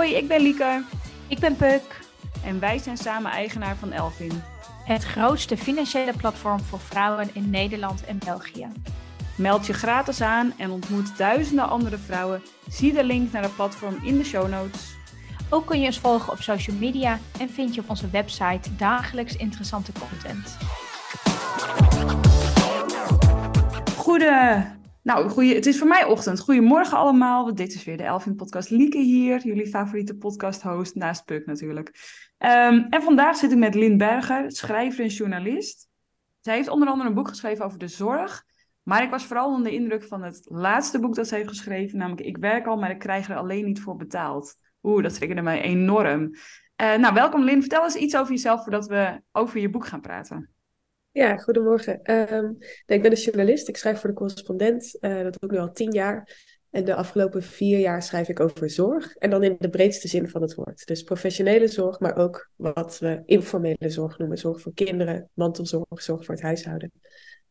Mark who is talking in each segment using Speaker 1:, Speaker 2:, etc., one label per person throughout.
Speaker 1: Hoi, ik ben Lieke.
Speaker 2: Ik ben Puk.
Speaker 1: En wij zijn samen eigenaar van Elvin.
Speaker 2: Het grootste financiële platform voor vrouwen in Nederland en België.
Speaker 1: Meld je gratis aan en ontmoet duizenden andere vrouwen. Zie de link naar het platform in de show notes.
Speaker 2: Ook kun je ons volgen op social media en vind je op onze website dagelijks interessante content.
Speaker 1: Goede, nou, goeie, het is voor mij ochtend. Goedemorgen allemaal. Dit is weer de Elvin Podcast. Lieke hier, jullie favoriete podcast host, naast Puk natuurlijk. Ehm, en vandaag zit ik met Lynn Berger, schrijver en journalist. Zij heeft onder andere een boek geschreven over de zorg. Maar ik was vooral onder de indruk van het laatste boek dat ze heeft geschreven, namelijk Ik werk al, maar ik krijg er alleen niet voor betaald. Oeh, dat triggerde mij enorm. Uh, nou, welkom Lynn. Vertel eens iets over jezelf voordat we over je boek gaan praten.
Speaker 3: Ja, goedemorgen. Um, ik ben een journalist. Ik schrijf voor de correspondent. Uh, dat doe ik nu al tien jaar. En de afgelopen vier jaar schrijf ik over zorg. En dan in de breedste zin van het woord. Dus professionele zorg, maar ook wat we informele zorg noemen. Zorg voor kinderen, mantelzorg, zorg voor het huishouden.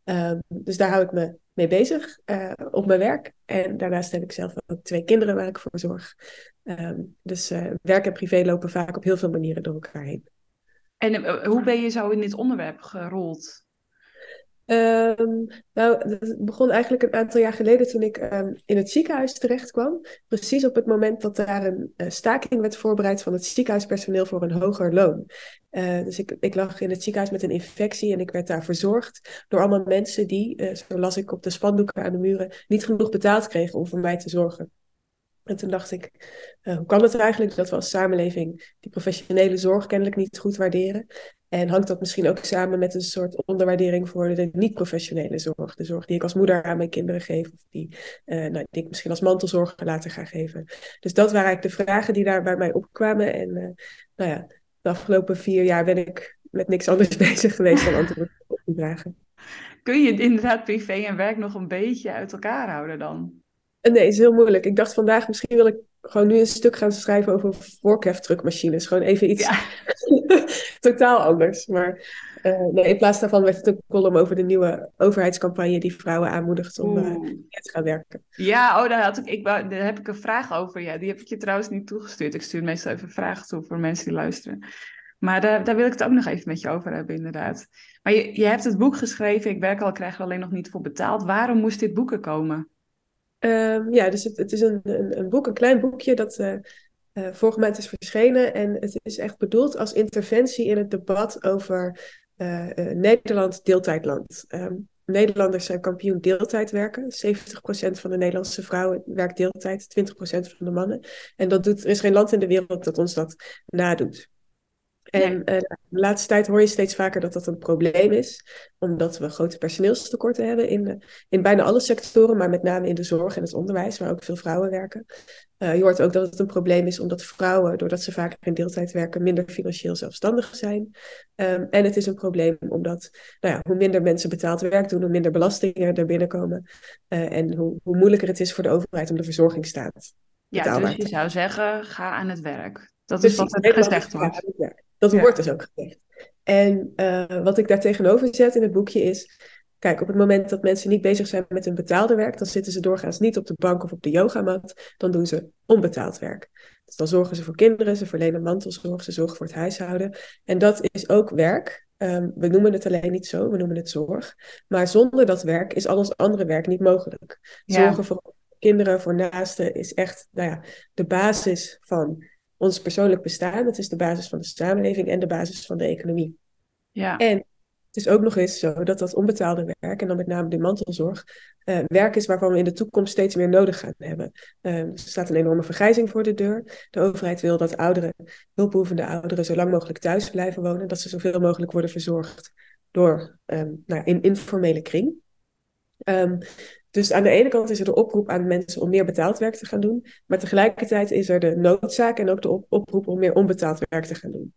Speaker 3: Um, dus daar hou ik me mee bezig uh, op mijn werk. En daarnaast heb ik zelf ook twee kinderen waar ik voor zorg. Um, dus uh, werk en privé lopen vaak op heel veel manieren door elkaar heen.
Speaker 1: En uh, hoe ben je zo in dit onderwerp gerold?
Speaker 3: Um, nou, het begon eigenlijk een aantal jaar geleden toen ik um, in het ziekenhuis terecht kwam. Precies op het moment dat daar een uh, staking werd voorbereid van het ziekenhuispersoneel voor een hoger loon. Dus ik, ik lag in het ziekenhuis met een infectie en ik werd daar verzorgd door allemaal mensen die, uh, zo las ik op de spandoeken aan de muren, niet genoeg betaald kregen om voor mij te zorgen. En toen dacht ik, uh, hoe kan het eigenlijk dat we als samenleving die professionele zorg kennelijk niet goed waarderen? En hangt dat misschien ook samen met een soort onderwaardering voor de niet-professionele zorg? De zorg die ik als moeder aan mijn kinderen geef, of die, uh, nou, die ik misschien als mantelzorger later ga geven. Dus dat waren eigenlijk de vragen die daar bij mij opkwamen. En uh, nou ja, de afgelopen vier jaar ben ik met niks anders bezig geweest dan antwoorden op die vragen.
Speaker 1: Kun je inderdaad privé en werk nog een beetje uit elkaar houden dan?
Speaker 3: Nee, is heel moeilijk. Ik dacht vandaag, misschien wil ik gewoon nu een stuk gaan schrijven over vorkheftruckmachines. Gewoon even iets ja. totaal anders. Maar uh, nee, in plaats daarvan werd het een column over de nieuwe overheidscampagne die vrouwen aanmoedigt om uh, te gaan werken.
Speaker 1: Ja, oh, daar, had ik, ik, daar heb ik een vraag over. Ja, die heb ik je trouwens niet toegestuurd. Ik stuur meestal even vragen toe voor mensen die luisteren. Maar daar, daar wil ik het ook nog even met je over hebben, inderdaad. Maar je, je hebt het boek geschreven, Ik werk al, krijg er alleen nog niet voor betaald. Waarom moest dit boek er komen?
Speaker 3: Um, ja, dus het, het is een, een, een, boek, een klein boekje dat uh, uh, vorige maand is verschenen. En het is echt bedoeld als interventie in het debat over uh, Nederland deeltijdland. Um, Nederlanders zijn kampioen deeltijd werken. 70% van de Nederlandse vrouwen werkt deeltijd, 20% van de mannen. En dat doet, er is geen land in de wereld dat ons dat nadoet. En uh, de laatste tijd hoor je steeds vaker dat dat een probleem is, omdat we grote personeelstekorten hebben in, de, in bijna alle sectoren, maar met name in de zorg en het onderwijs, waar ook veel vrouwen werken. Uh, je hoort ook dat het een probleem is omdat vrouwen, doordat ze vaker in deeltijd werken, minder financieel zelfstandig zijn. Um, en het is een probleem omdat nou ja, hoe minder mensen betaald werk doen, hoe minder belastingen er binnenkomen. Uh, en hoe, hoe moeilijker het is voor de overheid om de verzorgingsstaat
Speaker 1: ja, dus je zou zeggen, ga aan het werk. Dat is wat er gezegd wordt.
Speaker 3: Dat ja. wordt dus ook gezegd. En uh, wat ik daar tegenover zet in het boekje is... Kijk, op het moment dat mensen niet bezig zijn met hun betaalde werk... dan zitten ze doorgaans niet op de bank of op de yogamat. Dan doen ze onbetaald werk. Dus dan zorgen ze voor kinderen, ze verlenen mantelzorg... ze zorgen voor het huishouden. En dat is ook werk. Um, we noemen het alleen niet zo, we noemen het zorg. Maar zonder dat werk is al ons andere werk niet mogelijk. Ja. Zorgen voor kinderen, voor naasten is echt nou ja, de basis van ons persoonlijk bestaan. Het is de basis van de samenleving en de basis van de economie. Ja. En het is ook nog eens zo dat dat onbetaalde werk, en dan met name de mantelzorg, uh, werk is waarvan we in de toekomst steeds meer nodig gaan hebben. Uh, er staat een enorme vergrijzing voor de deur. De overheid wil dat ouderen, hulpbehoevende ouderen, zo lang mogelijk thuis blijven wonen, dat ze zoveel mogelijk worden verzorgd door um, nou, in informele kring. Um, dus aan de ene kant is er de oproep aan mensen om meer betaald werk te gaan doen, maar tegelijkertijd is er de noodzaak en ook de oproep om meer onbetaald werk te gaan doen.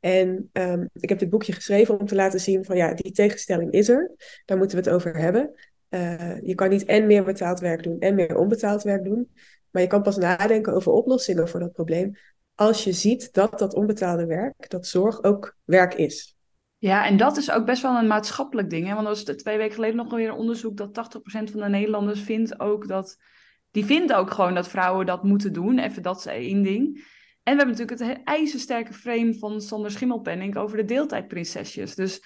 Speaker 3: En um, ik heb dit boekje geschreven om te laten zien van ja, die tegenstelling is er. Daar moeten we het over hebben. Uh, je kan niet en meer betaald werk doen en meer onbetaald werk doen. Maar je kan pas nadenken over oplossingen voor dat probleem als je ziet dat dat onbetaalde werk, dat zorg ook werk is.
Speaker 1: Ja, en dat is ook best wel een maatschappelijk ding. Hè? Want er was twee weken geleden nog weer een onderzoek dat 80% van de Nederlanders vindt ook dat. Die vindt ook gewoon dat vrouwen dat moeten doen. Even dat is één ding. En we hebben natuurlijk het ijzersterke frame van Sander Schimmelpenning over de deeltijdprinsesjes. Dus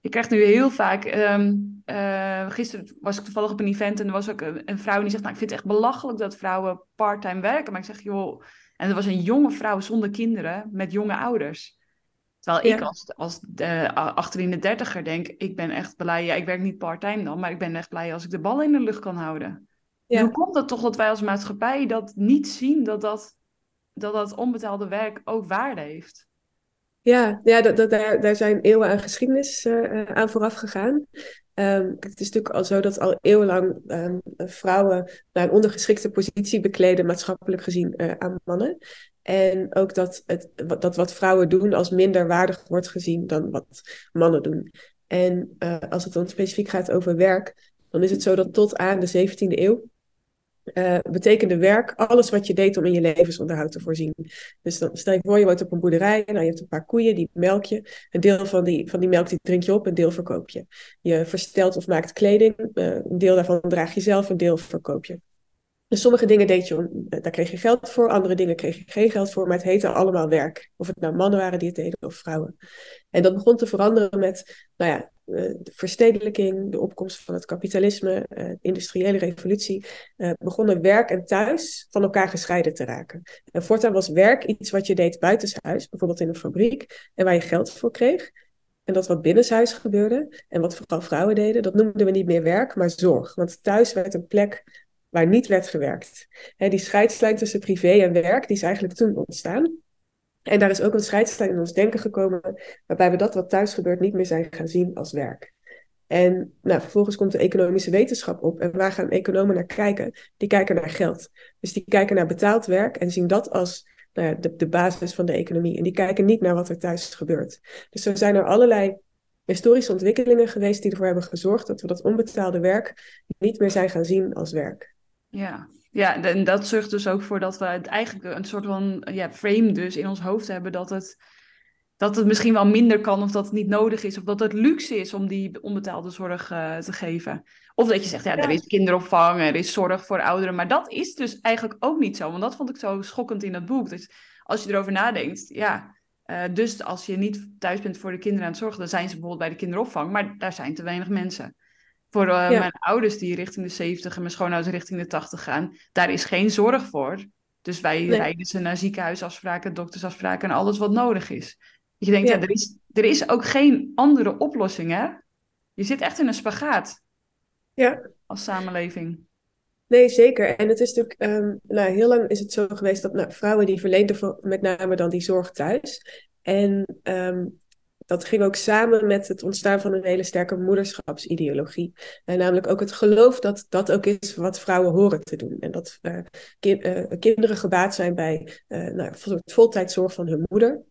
Speaker 1: je krijgt nu heel vaak. Um, uh, gisteren was ik toevallig op een event en er was ook een, een, vrouw die zegt: Nou, ik vind het echt belachelijk dat vrouwen parttime werken. Maar ik zeg: Joh. En er was een jonge vrouw zonder kinderen met jonge ouders. Terwijl ik als, als de, achter in de dertiger denk: Ik ben echt blij. Ja, ik werk niet parttime dan, maar ik ben echt blij als ik de bal in de lucht kan houden. Ja. Hoe komt het toch dat wij als maatschappij dat niet zien dat dat, dat, dat onbetaalde werk ook waarde heeft?
Speaker 3: Ja, ja dat, dat, daar, daar zijn eeuwen aan geschiedenis uh, aan vooraf gegaan. Um, het is natuurlijk al zo dat al eeuwenlang um, vrouwen naar een ondergeschikte positie bekleden, maatschappelijk gezien, uh, aan mannen. En ook dat, het, dat wat vrouwen doen als minder waardig wordt gezien dan wat mannen doen. En uh, als het dan specifiek gaat over werk, dan is het zo dat tot aan de 17e eeuw uh, betekende werk alles wat je deed om in je levensonderhoud te voorzien. Dus dan stel je voor, je woont op een boerderij, nou, je hebt een paar koeien, die melk je. Een deel van die, van die melk die drink je op, een deel verkoop je. Je verstelt of maakt kleding, uh, een deel daarvan draag je zelf, een deel verkoop je. Dus sommige dingen deed je, eh, daar kreeg je geld voor, andere dingen kreeg je geen geld voor, maar het heette allemaal werk. Of het nou mannen waren die het deden of vrouwen. En dat begon te veranderen met, nou ja, eh, de verstedelijking, de opkomst van het kapitalisme, uh, de industriële revolutie, uh, begonnen werk en thuis van elkaar gescheiden te raken. En voortaan was werk iets wat je deed buitenshuis, bijvoorbeeld in een fabriek, en waar je geld voor kreeg. En dat wat binnenshuis gebeurde, en wat vooral vrouwen deden, dat noemden we niet meer werk, maar zorg. Want thuis werd een plek waar niet werd gewerkt. Die scheidslijn tussen privé en werk, die is eigenlijk toen ontstaan. En daar is ook een scheidslijn in ons denken gekomen, waarbij we dat wat thuis gebeurt niet meer zijn gaan zien als werk. En nou, vervolgens komt de economische wetenschap op. En waar gaan economen naar kijken? Die kijken naar geld. Dus die kijken naar betaald werk en zien dat als nou de, de basis van de economie. En die kijken niet naar wat er thuis gebeurt. Dus er zijn er allerlei historische ontwikkelingen geweest die ervoor hebben gezorgd dat we dat onbetaalde werk niet meer zijn gaan zien als werk.
Speaker 1: Ja, ja, en dat zorgt dus ook voor dat we het eigenlijk een soort van ja, frame dus in ons hoofd hebben dat het, dat het misschien wel minder kan of dat het niet nodig is of dat het luxe is om die onbetaalde zorg uh, te geven. Of dat je zegt, ja, er is kinderopvang, er is zorg voor ouderen, maar dat is dus eigenlijk ook niet zo. Want dat vond ik zo schokkend in dat boek. Dus als je erover nadenkt, ja, uh, dus als je niet thuis bent voor de kinderen aan het zorgen, dan zijn ze bijvoorbeeld bij de kinderopvang, maar daar zijn te weinig mensen. Voor uh, mijn ouders die richting de 70 en mijn schoonouders richting de 80 gaan, daar is geen zorg voor. Dus wij nee. rijden ze naar ziekenhuisafspraken, doktersafspraken en alles wat nodig is. Je denkt, ja, ja er, is, er is ook geen andere oplossing, hè? Je zit echt in een spagaat.
Speaker 3: Ja.
Speaker 1: Als samenleving.
Speaker 3: Nee, zeker. En het is natuurlijk, um, nou, heel lang is het zo geweest dat nou, vrouwen die verleenden met name dan die zorg thuis. En um, dat ging ook samen met het ontstaan van een hele sterke moederschapsideologie. En namelijk ook het geloof dat dat ook is wat vrouwen horen te doen. En dat ki uh, kinderen gebaat zijn bij uh, nou, voltijdzorg van hun moeder.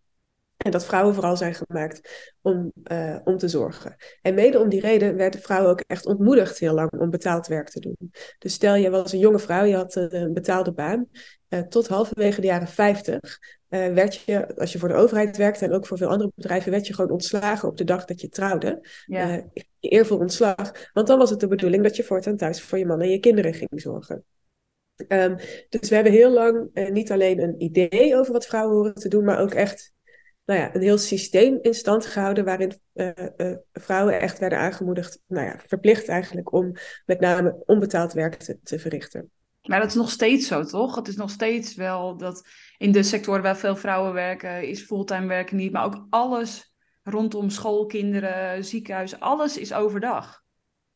Speaker 3: En dat vrouwen vooral zijn gemaakt om, uh, om te zorgen. En mede om die reden werden vrouwen ook echt ontmoedigd heel lang om betaald werk te doen. Dus stel je was een jonge vrouw, je had een betaalde baan. Uh, tot halverwege de jaren 50 uh, werd je, als je voor de overheid werkte en ook voor veel andere bedrijven, werd je gewoon ontslagen op de dag dat je trouwde. Ja. Eervol ontslag. Want dan was het de bedoeling dat je voortaan thuis voor je man en je kinderen ging zorgen. Um, dus we hebben heel lang uh, niet alleen een idee over wat vrouwen horen te doen, maar ook echt nou ja, een heel systeem in stand gehouden waarin vrouwen echt werden aangemoedigd, nou ja, verplicht eigenlijk om met name onbetaald werk te, te verrichten.
Speaker 1: Maar dat is nog steeds zo, toch? Het is nog steeds wel dat in de sectoren waar veel vrouwen werken, is fulltime werken niet. Maar ook alles rondom schoolkinderen, ziekenhuis, alles is overdag.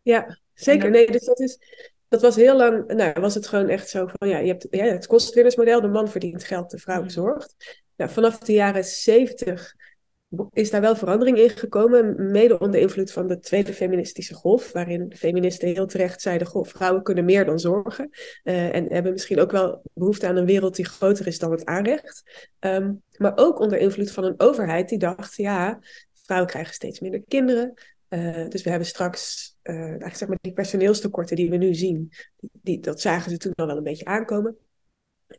Speaker 3: Ja, zeker. Nee, dus dat is. Dat was heel lang, nou was het gewoon echt zo van, ja, je hebt ja, het kostwinnersmodel, de man verdient geld, de vrouw mm. zorgt. Vanaf de jaren zeventig is daar wel verandering in gekomen, mede onder invloed van de tweede feministische golf, waarin feministen heel terecht zeiden, vrouwen kunnen meer dan zorgen uh, en hebben misschien ook wel behoefte aan een wereld die groter is dan het aanrecht. Um, maar ook onder invloed van een overheid die dacht, ja, vrouwen krijgen steeds minder kinderen, uh, dus we hebben straks, uh, eigenlijk zeg maar die personeelstekorten die we nu zien, die, dat zagen ze toen al wel een beetje aankomen.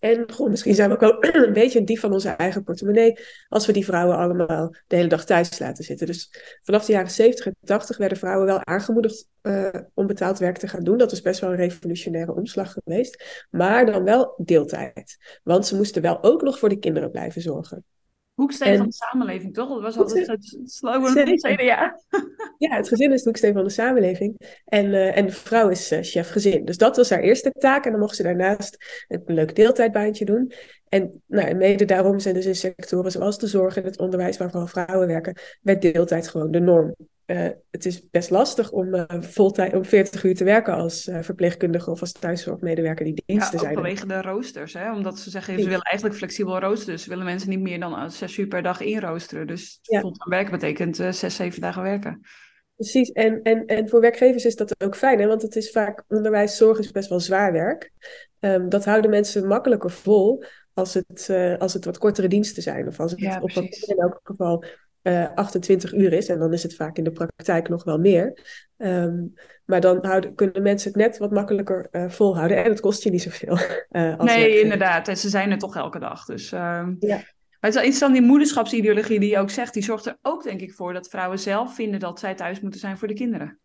Speaker 3: En goh, misschien zijn we ook wel een beetje dief van onze eigen portemonnee als we die vrouwen allemaal de hele dag thuis laten zitten. Dus vanaf de jaren 70 en 80 werden vrouwen wel aangemoedigd uh, om betaald werk te gaan doen. Dat is best wel een revolutionaire omslag geweest. Maar dan wel deeltijd. Want ze moesten wel ook nog voor de kinderen blijven zorgen.
Speaker 1: Hoeksteen van de samenleving, toch? Dat was altijd het slogan van het CDA.
Speaker 3: Ja, het gezin is de hoeksteen van de samenleving. En, uh, en de vrouw is uh, chef gezin. Dus dat was haar eerste taak. En dan mocht ze daarnaast een leuk deeltijdbaantje doen. En nou, mede daarom zijn dus in sectoren zoals de zorg en het onderwijs, waar vooral vrouwen werken, werd deeltijd gewoon de norm. Uh, het is best lastig om, uh, voltijd, om 40 uur te werken als uh, verpleegkundige of als thuiszorgmedewerker die diensten
Speaker 1: ja,
Speaker 3: zijn.
Speaker 1: vanwege de roosters, hè? omdat ze zeggen, ze willen eigenlijk flexibel roosteren. Ze willen mensen niet meer dan 6 uur per dag inroosteren. Dus ja. fulltime werken betekent 6, 7 dagen werken.
Speaker 3: Precies, en, en, en voor werkgevers is dat ook fijn, hè? want het is vaak, onderwijs, zorg is best wel zwaar werk. Um, dat houden mensen makkelijker vol als het, als het wat kortere diensten zijn. Of als het
Speaker 1: ja,
Speaker 3: op papier in elk geval uh, 28 uur is. En dan is het vaak in de praktijk nog wel meer. Um, maar dan houden, kunnen mensen het net wat makkelijker uh, volhouden. En het kost je niet zoveel. Uh, als
Speaker 1: nee, inderdaad. En ze zijn er toch elke dag. Dus, ja. Maar het is interessant, die moederschapsideologie die je ook zegt, die zorgt er ook denk ik voor dat vrouwen zelf vinden dat zij thuis moeten zijn voor de kinderen.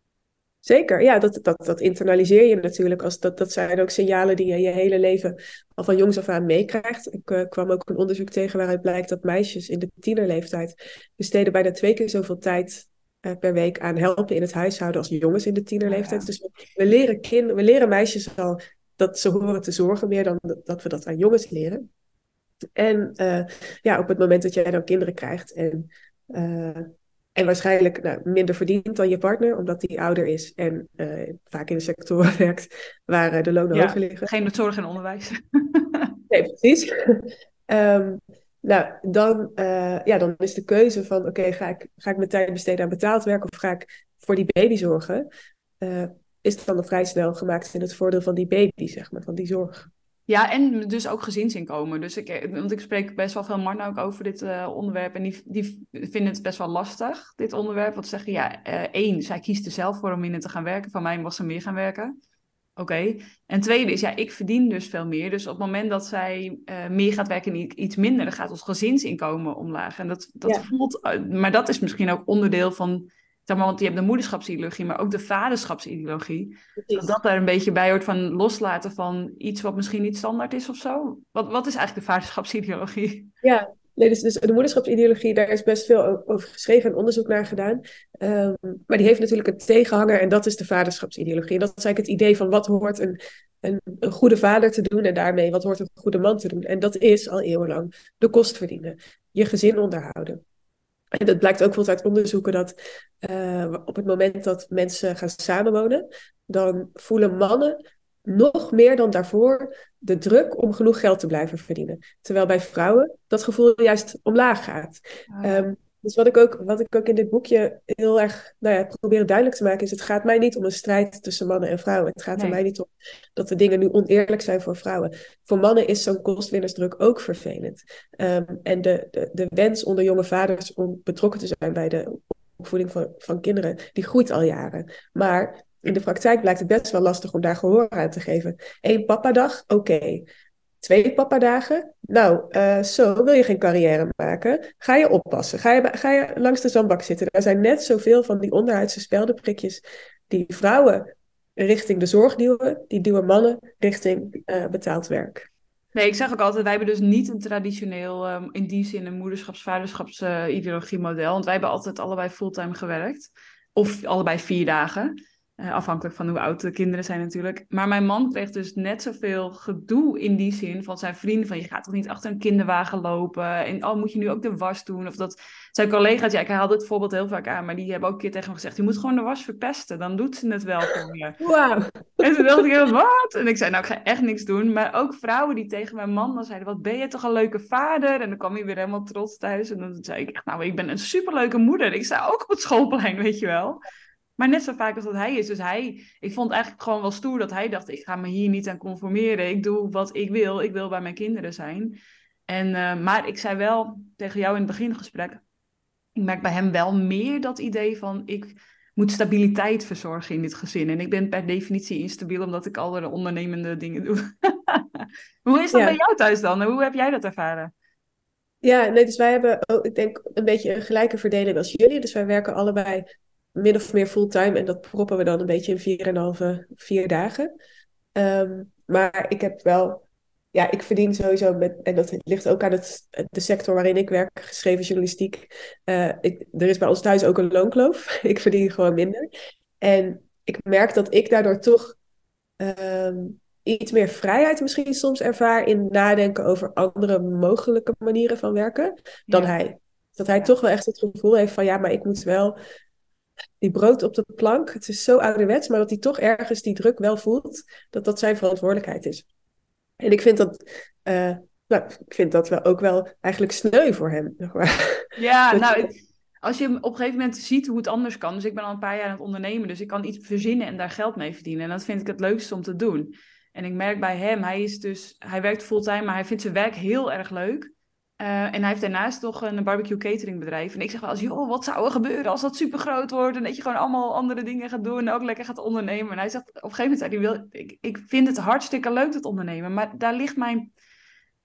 Speaker 3: Zeker, ja, dat, dat, dat internaliseer je natuurlijk. Als dat, dat zijn ook signalen die je je hele leven al van jongs af aan meekrijgt. Ik uh, kwam ook een onderzoek tegen waaruit blijkt dat meisjes in de tienerleeftijd besteden bijna twee keer zoveel tijd uh, per week aan helpen in het huishouden als jongens in de tienerleeftijd. Ja. Dus we, leren kind, we leren meisjes al dat ze horen te zorgen meer dan dat we dat aan jongens leren. En uh, ja, op het moment dat jij dan kinderen krijgt en en waarschijnlijk nou, minder verdient dan je partner, omdat die ouder is en uh, vaak in de sectoren werkt waar uh, de lonen
Speaker 1: ja,
Speaker 3: hoger liggen.
Speaker 1: Geen zorg en onderwijs.
Speaker 3: nee, precies. um, nou, dan, uh, ja, dan is de keuze van: oké, okay, ga, ik, ga ik mijn tijd besteden aan betaald werk of ga ik voor die baby zorgen? is dan vrij snel gemaakt in het voordeel van die baby, zeg maar, van die zorg.
Speaker 1: Ja, en dus ook gezinsinkomen. Dus ik, want ik spreek best wel veel mannen ook over dit uh, onderwerp. En die, die vinden het best wel lastig, dit onderwerp. Want ze zeggen, ja, uh, één, zij kiest er zelf voor om in te gaan werken. Van mij was ze meer gaan werken. Oké. Okay. En tweede is, ja, ik verdien dus veel meer. Dus op het moment dat zij uh, meer gaat werken en iets minder, dan gaat ons gezinsinkomen omlaag. En dat, dat ja. voelt, maar dat is misschien ook onderdeel van zeg maar, want je hebt de moederschapsideologie, maar ook de vaderschapsideologie. Dat dat daar een beetje bij hoort van loslaten van iets wat misschien niet standaard is of zo. Wat, wat is eigenlijk de vaderschapsideologie?
Speaker 3: Ja, nee, dus, dus de moederschapsideologie, daar is best veel over geschreven en onderzoek naar gedaan. Um, maar die heeft natuurlijk een tegenhanger en dat is de vaderschapsideologie. En dat is eigenlijk het idee van wat hoort een, een, een goede vader te doen en daarmee wat hoort een goede man te doen. En dat is al eeuwenlang de kost verdienen, je gezin onderhouden. En dat blijkt ook bijvoorbeeld uit onderzoeken dat uh, op het moment dat mensen gaan samenwonen, dan voelen mannen nog meer dan daarvoor de druk om genoeg geld te blijven verdienen. Terwijl bij vrouwen dat gevoel juist omlaag gaat. Ah. Um, dus wat ik, ook, wat ik ook in dit boekje heel erg nou ja, probeer duidelijk te maken is: het gaat mij niet om een strijd tussen mannen en vrouwen. Het gaat nee. er mij niet om dat de dingen nu oneerlijk zijn voor vrouwen. Voor mannen is zo'n kostwinnersdruk ook vervelend. Um, en de, de, de wens onder jonge vaders om betrokken te zijn bij de opvoeding van, van kinderen, die groeit al jaren. Maar in de praktijk blijkt het best wel lastig om daar gehoor aan te geven. Eén papadag, oké. Okay. Twee papadagen? Nou, uh, zo wil je geen carrière maken. Ga je oppassen. Ga je, ga je langs de zandbak zitten. Er zijn net zoveel van die onderhuidse speldenprikjes die vrouwen richting de zorg duwen, die duwen mannen richting uh, betaald werk.
Speaker 1: Nee, ik zeg ook altijd, wij hebben dus niet een traditioneel, um, in die zin, een moederschaps-vaderschapsideologie model. Want wij hebben altijd allebei fulltime gewerkt. Of allebei vier dagen. Uh, afhankelijk van hoe oud de kinderen zijn natuurlijk. Maar mijn man kreeg dus net zoveel gedoe in die zin van zijn vrienden. Van je gaat toch niet achter een kinderwagen lopen. En oh, moet je nu ook de was doen? Of dat zijn collega's, ja, ik haal dit voorbeeld heel vaak aan. Maar die hebben ook een keer tegen hem gezegd. Je moet gewoon de was verpesten. Dan doet ze het wel voor je.
Speaker 3: Wow.
Speaker 1: En toen dacht ik, wat? En ik zei, nou, ik ga echt niks doen. Maar ook vrouwen die tegen mijn man dan zeiden. Wat ben je toch een leuke vader? En dan kwam hij weer helemaal trots thuis. En dan zei ik echt, nou, ik ben een superleuke moeder. Ik sta ook op het schoolplein, weet je wel. Maar net zo vaak als dat hij is. Dus hij, ik vond eigenlijk gewoon wel stoer dat hij dacht: ik ga me hier niet aan conformeren. Ik doe wat ik wil. Ik wil bij mijn kinderen zijn. En, uh, maar ik zei wel tegen jou in het begingesprek: ik merk bij hem wel meer dat idee van: ik moet stabiliteit verzorgen in dit gezin. En ik ben per definitie instabiel omdat ik alle ondernemende dingen doe. hoe is dat
Speaker 3: Ja.
Speaker 1: bij jou thuis dan? Hoe heb jij dat ervaren?
Speaker 3: Ja, nee, dus wij hebben ook, ik denk, een beetje een gelijke verdeling als jullie. Dus wij werken allebei min of meer fulltime en dat proppen we dan een beetje in vier en een halve, vier dagen. Ehm, maar ik heb wel, ja, ik verdien sowieso met, en dat ligt ook aan het, de sector waarin ik werk, geschreven journalistiek. Eh, ik, er is bij ons thuis ook een loonkloof. ik verdien gewoon minder. En ik merk dat ik daardoor toch ehm, iets meer vrijheid misschien soms ervaar in nadenken over andere mogelijke manieren van werken dan
Speaker 1: Ja.
Speaker 3: hij. Dat hij toch wel echt het gevoel heeft van ja, maar ik moet wel die brood op de plank. Het is zo ouderwets, maar dat hij toch ergens die druk wel voelt, dat dat zijn verantwoordelijkheid is. En ik vind dat, eh, nou, ik vind dat wel ook wel eigenlijk sneu voor hem.
Speaker 1: Ja, nou, het- als je op een gegeven moment ziet hoe het anders kan. Dus ik ben al een paar jaar aan het ondernemen, dus ik kan iets verzinnen en daar geld mee verdienen. En dat vind ik het leukste om te doen. En ik merk bij hem, hij is dus, hij werkt fulltime, maar hij vindt zijn werk heel erg leuk. Eh, en hij heeft daarnaast nog een barbecue catering bedrijf. En ik zeg wel eens, joh, wat zou er gebeuren als dat super groot wordt? En dat je gewoon allemaal andere dingen gaat doen en ook lekker gaat ondernemen. En hij zegt, op een gegeven moment zei hij, wil, ik, ik vind het hartstikke leuk, dat ondernemen. Maar daar ligt mijn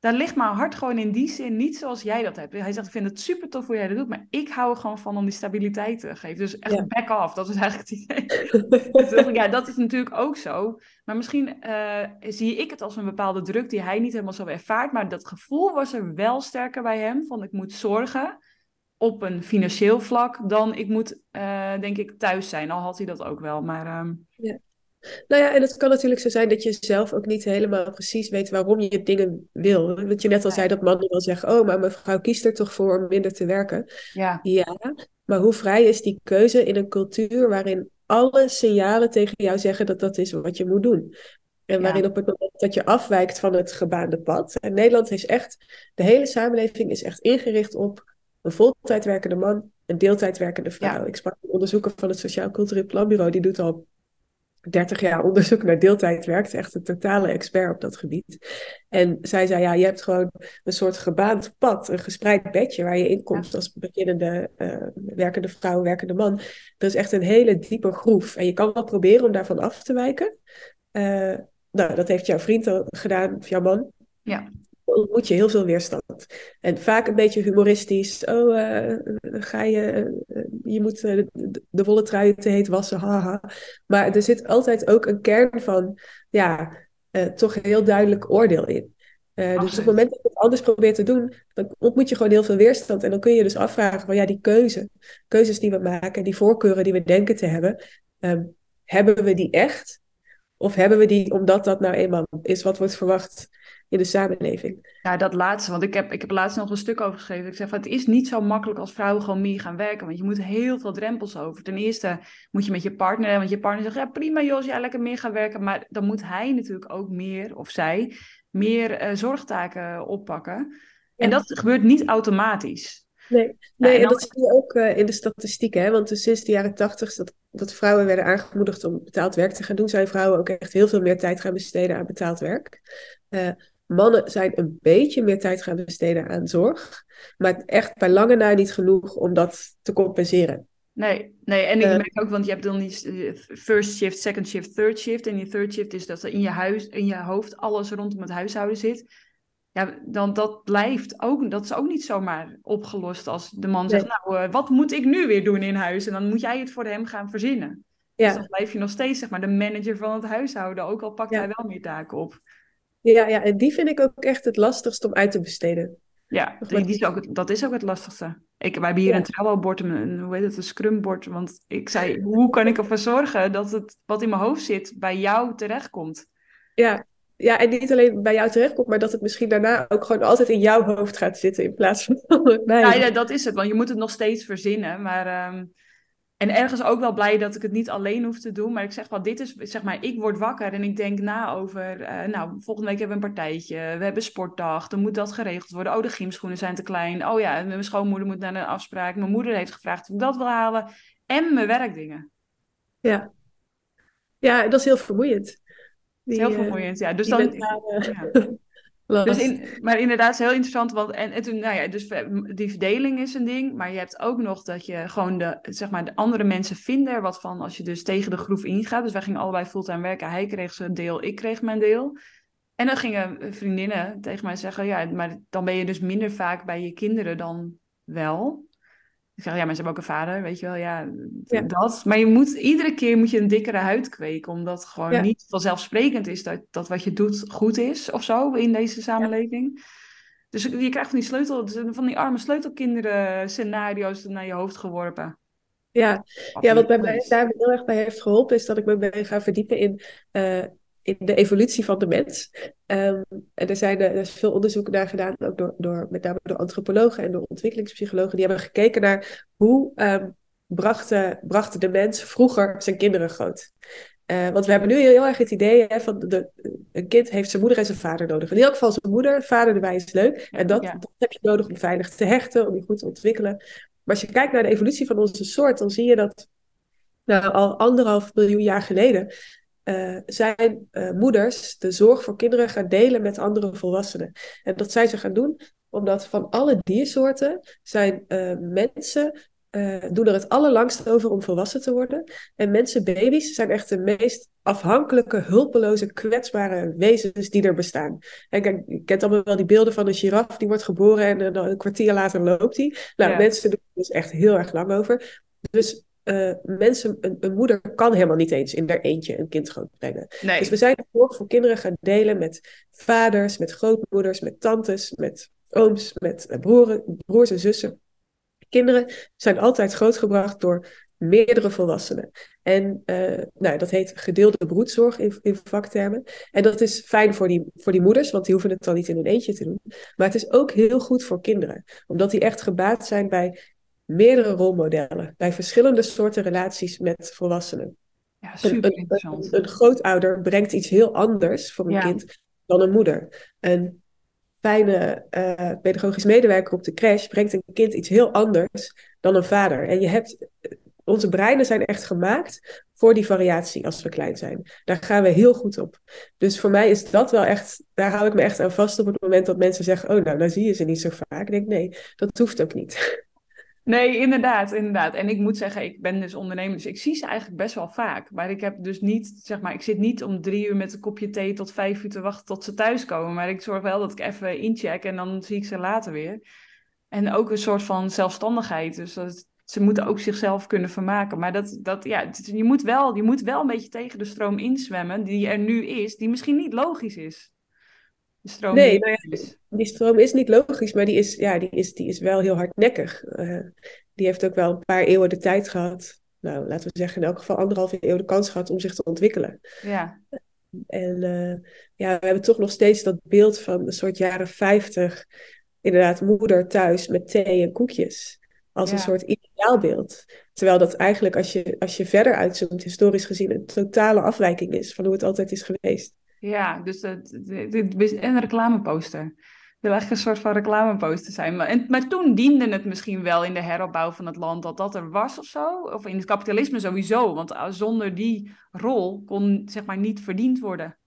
Speaker 1: daar ligt mijn hart gewoon in die zin niet zoals jij dat hebt. Hij zegt, ik vind het super tof hoe jij dat doet, maar ik hou er gewoon van om die stabiliteit te geven. Dus echt
Speaker 3: Ja.
Speaker 1: back off, dat is eigenlijk het idee. Ik, ja, dat is natuurlijk ook zo. Maar misschien eh, zie ik het als een bepaalde druk die hij niet helemaal zo ervaart. Maar dat gevoel was er wel sterker bij hem, van ik moet zorgen op een financieel vlak dan ik moet, eh, denk ik, thuis zijn. Al had hij dat ook wel, maar... ehm,
Speaker 3: Nou ja, en het kan natuurlijk zo zijn dat je zelf ook niet helemaal precies weet waarom je dingen wil. Want je net al zei dat mannen wel zeggen, oh, maar mevrouw kiest er toch voor om minder te werken.
Speaker 1: ja,
Speaker 3: Ja, maar hoe vrij is die keuze in een cultuur waarin alle signalen tegen jou zeggen dat dat is wat je moet doen? En
Speaker 1: Ja.
Speaker 3: waarin op het moment dat je afwijkt van het gebaande pad. En Nederland is echt, de hele samenleving is echt ingericht op een voltijd werkende man, een deeltijd werkende vrouw.
Speaker 1: Ja.
Speaker 3: Ik sprak onderzoeker van het Sociaal Cultureel Planbureau, die doet al 30 jaar onderzoek naar deeltijdwerk. Is echt een totale expert op dat gebied. En zij zei, ja, je hebt gewoon een soort gebaand pad, een gespreid bedje waar je in komt als beginnende eh, werkende vrouw, werkende man. Er is echt een hele diepe groef. En je kan wel proberen om daarvan af te wijken. Eh, nou, dat heeft jouw vriend al gedaan, of jouw man.
Speaker 1: ja,
Speaker 3: Ontmoet je heel veel weerstand. En vaak een beetje humoristisch. Oh, eh, ga je, eh, je moet eh, de, de wollen trui te heet wassen, haha. Maar er zit altijd ook een kern van, ja, toch een heel duidelijk oordeel in. Dus op het moment dat je het anders probeert te doen, dan ontmoet je gewoon heel veel weerstand. En dan kun je je dus afvragen van, ja, die keuze, keuzes die we maken, die voorkeuren die we denken te hebben, ehm, hebben we die echt? Of hebben we die omdat dat nou eenmaal is wat wordt verwacht in de samenleving?
Speaker 1: Ja, dat laatste. Want ik heb, ik heb laatst nog een stuk over geschreven. Ik zeg van het is niet zo makkelijk als vrouwen gewoon meer gaan werken. Want je moet heel veel drempels over. Ten eerste moet je met je partner, want je partner zegt ja prima joh, als jij lekker meer gaat werken. Maar dan moet hij natuurlijk ook meer, of zij, meer eh, zorgtaken oppakken. En
Speaker 3: Ja.
Speaker 1: dat gebeurt niet automatisch.
Speaker 3: Nee,
Speaker 1: Ja,
Speaker 3: nee
Speaker 1: en
Speaker 3: dat zie je ook eh, in de statistieken. Hè? Want sinds de jaren tachtig dat, dat vrouwen werden aangemoedigd om betaald werk te gaan doen, zijn vrouwen ook echt heel veel meer tijd gaan besteden aan betaald werk. Eh, mannen zijn een beetje meer tijd gaan besteden aan zorg, maar echt bij lange na niet genoeg om dat te compenseren.
Speaker 1: Nee, nee, en ik
Speaker 3: Eh.
Speaker 1: merk ook, want je hebt dan die eh, first shift, second shift, third shift. En die third shift is dat er in je, huis, in je hoofd alles rondom het huishouden zit. Ja, dan dat blijft ook, dat is ook niet zomaar opgelost als de man zegt, nou, eh, wat moet ik nu weer doen in huis? En dan moet jij het voor hem gaan verzinnen. Dus
Speaker 3: Ja,
Speaker 1: dan blijf je nog steeds, zeg maar, de manager van het huishouden, ook al pakt
Speaker 3: Ja.
Speaker 1: hij wel meer taken op.
Speaker 3: ja, ja, en die vind ik ook echt het lastigst om uit te besteden.
Speaker 1: Ja, die, die is ook, het- dat is ook het lastigste. Ik, wij hebben hier
Speaker 3: Ja.
Speaker 1: een Trello-bord, een, hoe heet het, een Scrum-bord. Want ik zei, hoe kan ik ervoor zorgen dat het wat in mijn hoofd zit bij jou terechtkomt?
Speaker 3: Ja, ja, en niet alleen bij jou terechtkomt, maar dat het misschien daarna ook gewoon altijd in jouw hoofd gaat zitten in plaats van bij
Speaker 1: Ja, ja, dat is het, want je moet het nog steeds verzinnen. Maar, ehm, en ergens ook wel blij dat ik het niet alleen hoef te doen. Maar ik zeg wel, dit is, zeg maar, ik word wakker en ik denk na over, eh, nou, volgende week hebben we een partijtje. We hebben sportdag, dan moet dat geregeld worden. Oh, de gymschoenen zijn te klein. Oh ja, mijn schoonmoeder moet naar een afspraak. Mijn moeder heeft gevraagd of ik dat wil halen. En mijn werkdingen.
Speaker 3: Ja. Ja, dat is heel vermoeiend. Die,
Speaker 1: heel
Speaker 3: eh,
Speaker 1: vermoeiend, ja. Dus dan, ja. Dus in, maar inderdaad, is heel interessant. Want, en, en toen, nou ja, dus die verdeling is een ding. Maar je hebt ook nog dat je gewoon de, zeg maar, de andere mensen vinden wat van als je dus tegen de groef ingaat. Dus wij gingen allebei fulltime werken. Hij kreeg zijn deel, ik kreeg mijn deel. En dan gingen vriendinnen tegen mij zeggen, ja, maar dan ben je dus minder vaak bij je kinderen dan wel. Ik zeg, ja, maar ze hebben ook een vader, weet je wel, ja,
Speaker 3: Ja.
Speaker 1: dat. Maar je moet, iedere keer moet je een dikkere huid kweken, omdat het gewoon
Speaker 3: Ja.
Speaker 1: niet vanzelfsprekend is dat, dat wat je doet goed is, of zo, in deze samenleving. Dus je krijgt van die sleutel, van die arme sleutelkinderen scenario's naar je hoofd geworpen.
Speaker 3: Ja, ja, wat mij daar heel erg bij heeft geholpen, is dat ik me ben gaan verdiepen in, eh, in de evolutie van de mens. Ehm, en er, zijn, eh, er is veel onderzoek naar gedaan, ook door, door, met name door antropologen en door ontwikkelingspsychologen. Die hebben gekeken naar hoe ehm, brachten, bracht de mens vroeger zijn kinderen groot. Eh, want we hebben nu heel erg het idee hè, van de, een kind heeft zijn moeder en zijn vader nodig. In elk geval zijn moeder, vader erbij is leuk. En dat,
Speaker 1: Ja.
Speaker 3: dat heb je nodig om veilig te hechten, om je goed te ontwikkelen. Maar als je kijkt naar de evolutie van onze soort, dan zie je dat nou, al anderhalf miljoen jaar geleden eh, zijn eh, moeders de zorg voor kinderen gaan delen met andere volwassenen. En dat zijn ze gaan doen omdat van alle diersoorten zijn eh, mensen doen er het allerlangst over om volwassen te worden. En mensen, baby's, zijn echt de meest afhankelijke, hulpeloze, kwetsbare wezens die er bestaan. En kijk, je kent allemaal wel die beelden van een giraf die wordt geboren en dan een kwartier later loopt die. Nou,
Speaker 1: Ja.
Speaker 3: mensen doen er dus echt heel erg lang over. Dus eh, mensen, een, een moeder kan helemaal niet eens in haar eentje een kind grootbrengen.
Speaker 1: Nee.
Speaker 3: Dus we zijn de zorg voor kinderen gaan delen met vaders, met grootmoeders, met tantes, met ooms, met eh, broeren, broers en zussen. Kinderen zijn altijd grootgebracht door meerdere volwassenen. En eh, nou, dat heet gedeelde broedzorg in, in vaktermen. En dat is fijn voor die, voor die moeders, want die hoeven het dan niet in hun eentje te doen. Maar het is ook heel goed voor kinderen, omdat die echt gebaat zijn bij meerdere rolmodellen, bij verschillende soorten relaties met volwassenen.
Speaker 1: Ja,
Speaker 3: Een,
Speaker 1: super
Speaker 3: een,
Speaker 1: interessant.
Speaker 3: een, een grootouder brengt iets heel anders voor een
Speaker 1: Ja.
Speaker 3: kind dan een moeder. Een fijne eh, pedagogisch medewerker op de crash brengt een kind iets heel anders dan een vader. En je hebt, onze breinen zijn echt gemaakt voor die variatie als we klein zijn. Daar gaan we heel goed op. Dus voor mij is dat wel echt, daar hou ik me echt aan vast op het moment dat mensen zeggen, oh nou, dan zie je ze niet zo vaak. Ik denk, nee, dat hoeft ook niet.
Speaker 1: Nee, inderdaad, inderdaad. En ik moet zeggen, ik ben dus ondernemer, dus ik zie ze eigenlijk best wel vaak. Maar ik heb dus niet, zeg maar, ik zit niet om drie uur met een kopje thee tot vijf uur te wachten tot ze thuiskomen. Maar ik zorg wel dat ik even incheck en dan zie ik ze later weer. En ook een soort van zelfstandigheid. Dus ze moeten ook zichzelf kunnen vermaken. Maar dat, dat ja, je, moet wel, je moet wel een beetje tegen de stroom inzwemmen die er nu is, die misschien niet logisch is. De stroom
Speaker 3: Nee,
Speaker 1: die
Speaker 3: nou
Speaker 1: is.
Speaker 3: Die stroom is niet logisch, maar die is, ja, die is, die is wel heel hardnekkig. Eh, die heeft ook wel een paar eeuwen de tijd gehad. Nou, laten we zeggen in elk geval anderhalve eeuw de kans gehad om zich te ontwikkelen.
Speaker 1: Ja,
Speaker 3: En eh, ja, we hebben toch nog steeds dat beeld van een soort jaren 50. Inderdaad, moeder thuis met thee en koekjes. Als een
Speaker 1: Ja.
Speaker 3: soort ideaalbeeld. Terwijl dat eigenlijk, als je, als je verder uitzoomt, historisch gezien, een totale afwijking is van hoe het altijd is geweest.
Speaker 1: Ja, dus dit- en reclameposter. Het wil eigenlijk een soort van reclameposter zijn. Maar, en, maar toen diende het misschien wel in de heropbouw van het land dat dat er was of zo. Of in het kapitalisme sowieso. Want uh, zonder die rol kon zeg maar niet verdiend worden.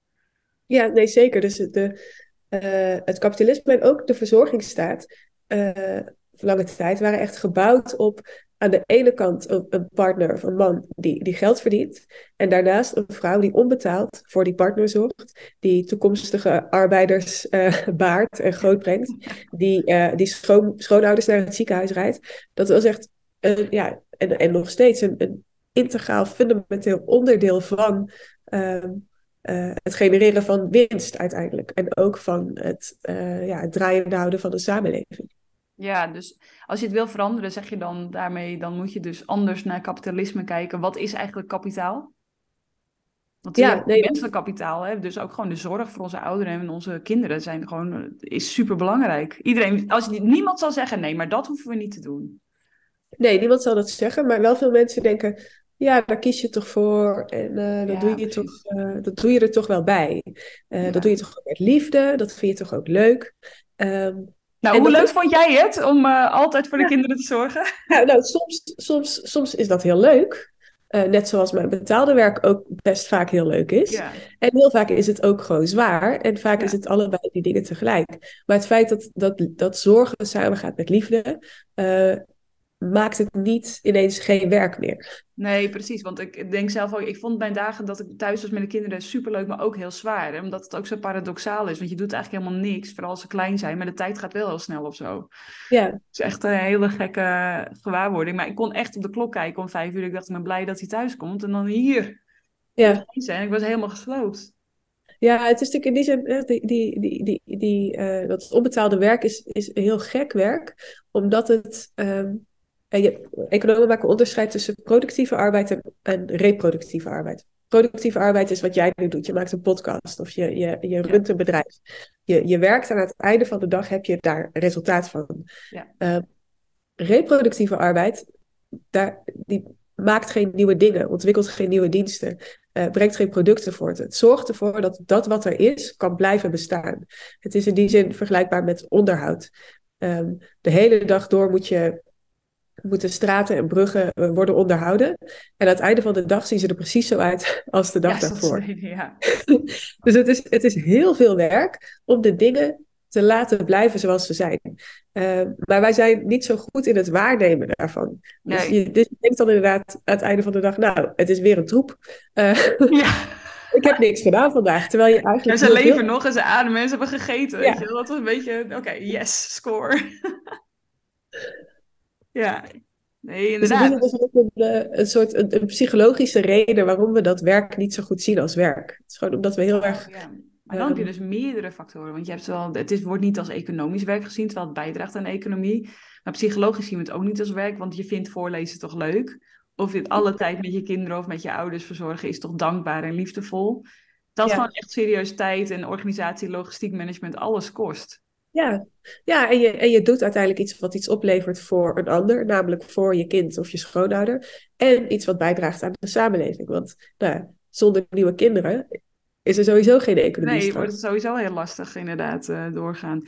Speaker 3: Ja, nee, zeker. Dus het- de, eh, het kapitalisme en ook de verzorgingsstaat, eh voor lange tijd, waren echt gebouwd op aan de ene kant een, een partner of een man die, die geld verdient. En daarnaast een vrouw die onbetaald voor die partner zorgt. Die toekomstige arbeiders eh, baart en grootbrengt. Die, eh, die schoon, schoonouders naar het ziekenhuis rijdt. Dat was echt, een, ja, en, en nog steeds een, een integraal, fundamenteel onderdeel van... ehm, eh, het genereren van winst uiteindelijk. En ook van het, ja, het draaiende houden van de samenleving.
Speaker 1: Ja, dus als je het wil veranderen, zeg je dan daarmee, dan moet je dus anders naar kapitalisme kijken. Wat is eigenlijk kapitaal? Want
Speaker 3: Ja, nee,
Speaker 1: menselijk kapitaal, hè? dus ook gewoon de zorg voor onze ouderen en onze kinderen zijn gewoon, eh, is super belangrijk. Iedereen, als je, niemand zal zeggen, nee, maar dat hoeven we niet te doen.
Speaker 3: Nee, niemand zal dat zeggen, maar wel veel mensen denken, ja, daar kies je toch voor en eh, dat,
Speaker 1: Ja,
Speaker 3: doe je
Speaker 1: precies.
Speaker 3: toch, eh, dat doe je er toch wel bij.
Speaker 1: Ja.
Speaker 3: Dat doe je toch met liefde, dat vind je toch ook leuk. Ehm,
Speaker 1: Nou,
Speaker 3: En
Speaker 1: hoe leuk
Speaker 3: is-
Speaker 1: vond jij het om eh, altijd voor de
Speaker 3: Ja.
Speaker 1: kinderen te zorgen?
Speaker 3: ja, nou, soms, soms, soms is dat heel leuk. Eh, net zoals mijn betaalde werk ook best vaak heel leuk is.
Speaker 1: Ja,
Speaker 3: En heel vaak is het ook gewoon zwaar. En vaak
Speaker 1: Ja.
Speaker 3: is het allebei die dingen tegelijk. Maar het feit dat, dat, dat zorgen samengaat met liefde. eh, maakt het niet ineens geen werk meer.
Speaker 1: Nee, precies. Want ik denk zelf ook, ik vond mijn dagen dat ik thuis was met de kinderen superleuk, maar ook heel zwaar. Hè? Omdat het ook zo paradoxaal is. Want je doet eigenlijk helemaal niks, vooral als ze klein zijn, maar de tijd gaat wel heel snel of zo.
Speaker 3: Ja.
Speaker 1: Het is echt een hele gekke gewaarwording. Maar ik kon echt op de klok kijken om vijf uur. Ik dacht, ik ben blij dat hij thuis komt. En dan hier.
Speaker 3: Ja.
Speaker 1: En ik was helemaal gesloopt.
Speaker 3: Ja, het is natuurlijk in die zin, die, die, die, die, die, uh, dat onbetaalde werk is, is heel gek werk, omdat het, um, je, economen maken onderscheid tussen productieve arbeid en, en, reproductieve arbeid. Productieve arbeid is wat jij nu doet. Je maakt een podcast of je, je, je runt een bedrijf. Je, je werkt en aan het einde van de dag heb je daar resultaat van.
Speaker 1: Ja.
Speaker 3: Uh, reproductieve arbeid, daar, die maakt geen nieuwe dingen, ontwikkelt geen nieuwe diensten, uh, brengt geen producten voort. Het zorgt ervoor dat dat wat er is, kan blijven bestaan. Het is in die zin vergelijkbaar met onderhoud. Um, de hele dag door moet je, moeten straten en bruggen uh, worden onderhouden. En aan het einde van de dag zien ze er precies zo uit als de dag
Speaker 1: ja,
Speaker 3: daarvoor.
Speaker 1: Is, ja.
Speaker 3: dus het is, het is heel veel werk om de dingen te laten blijven zoals ze zijn. Uh, maar wij zijn niet zo goed in het waarnemen daarvan.
Speaker 1: Nee.
Speaker 3: Dus, je, dus je denkt dan inderdaad aan het einde van de dag, nou, het is weer een troep. Uh,
Speaker 1: ja.
Speaker 3: ik heb niks gedaan vandaag. Terwijl je eigenlijk.
Speaker 1: En ze leven veel... nog en ze ademen en ze hebben gegeten.
Speaker 3: Ja.
Speaker 1: Weet je? Dat was een beetje, oké, okay, yes, score. Ja. Nee, inderdaad.
Speaker 3: Dus er is ook een, een soort een, een, psychologische reden waarom we dat werk niet zo goed zien als werk. Het is gewoon omdat we heel erg.
Speaker 1: Ja. Maar dan heb je dus meerdere factoren. Want je hebt wel, het is, wordt niet als economisch werk gezien, terwijl het bijdraagt aan de economie. Maar psychologisch zien we het ook niet als werk, want je vindt voorlezen toch leuk. Of je het alle tijd met je kinderen of met je ouders verzorgen is toch dankbaar en liefdevol. Dat
Speaker 3: Ja.
Speaker 1: gewoon echt serieus tijd en organisatie, logistiek management, alles kost.
Speaker 3: Ja, ja en, je, en je doet uiteindelijk iets wat iets oplevert voor een ander, namelijk voor je kind of je schoonouder. En iets wat bijdraagt aan de samenleving. Want nou, zonder nieuwe kinderen is er sowieso geen economie.
Speaker 1: Nee, wordt het sowieso heel lastig inderdaad eh, doorgaan.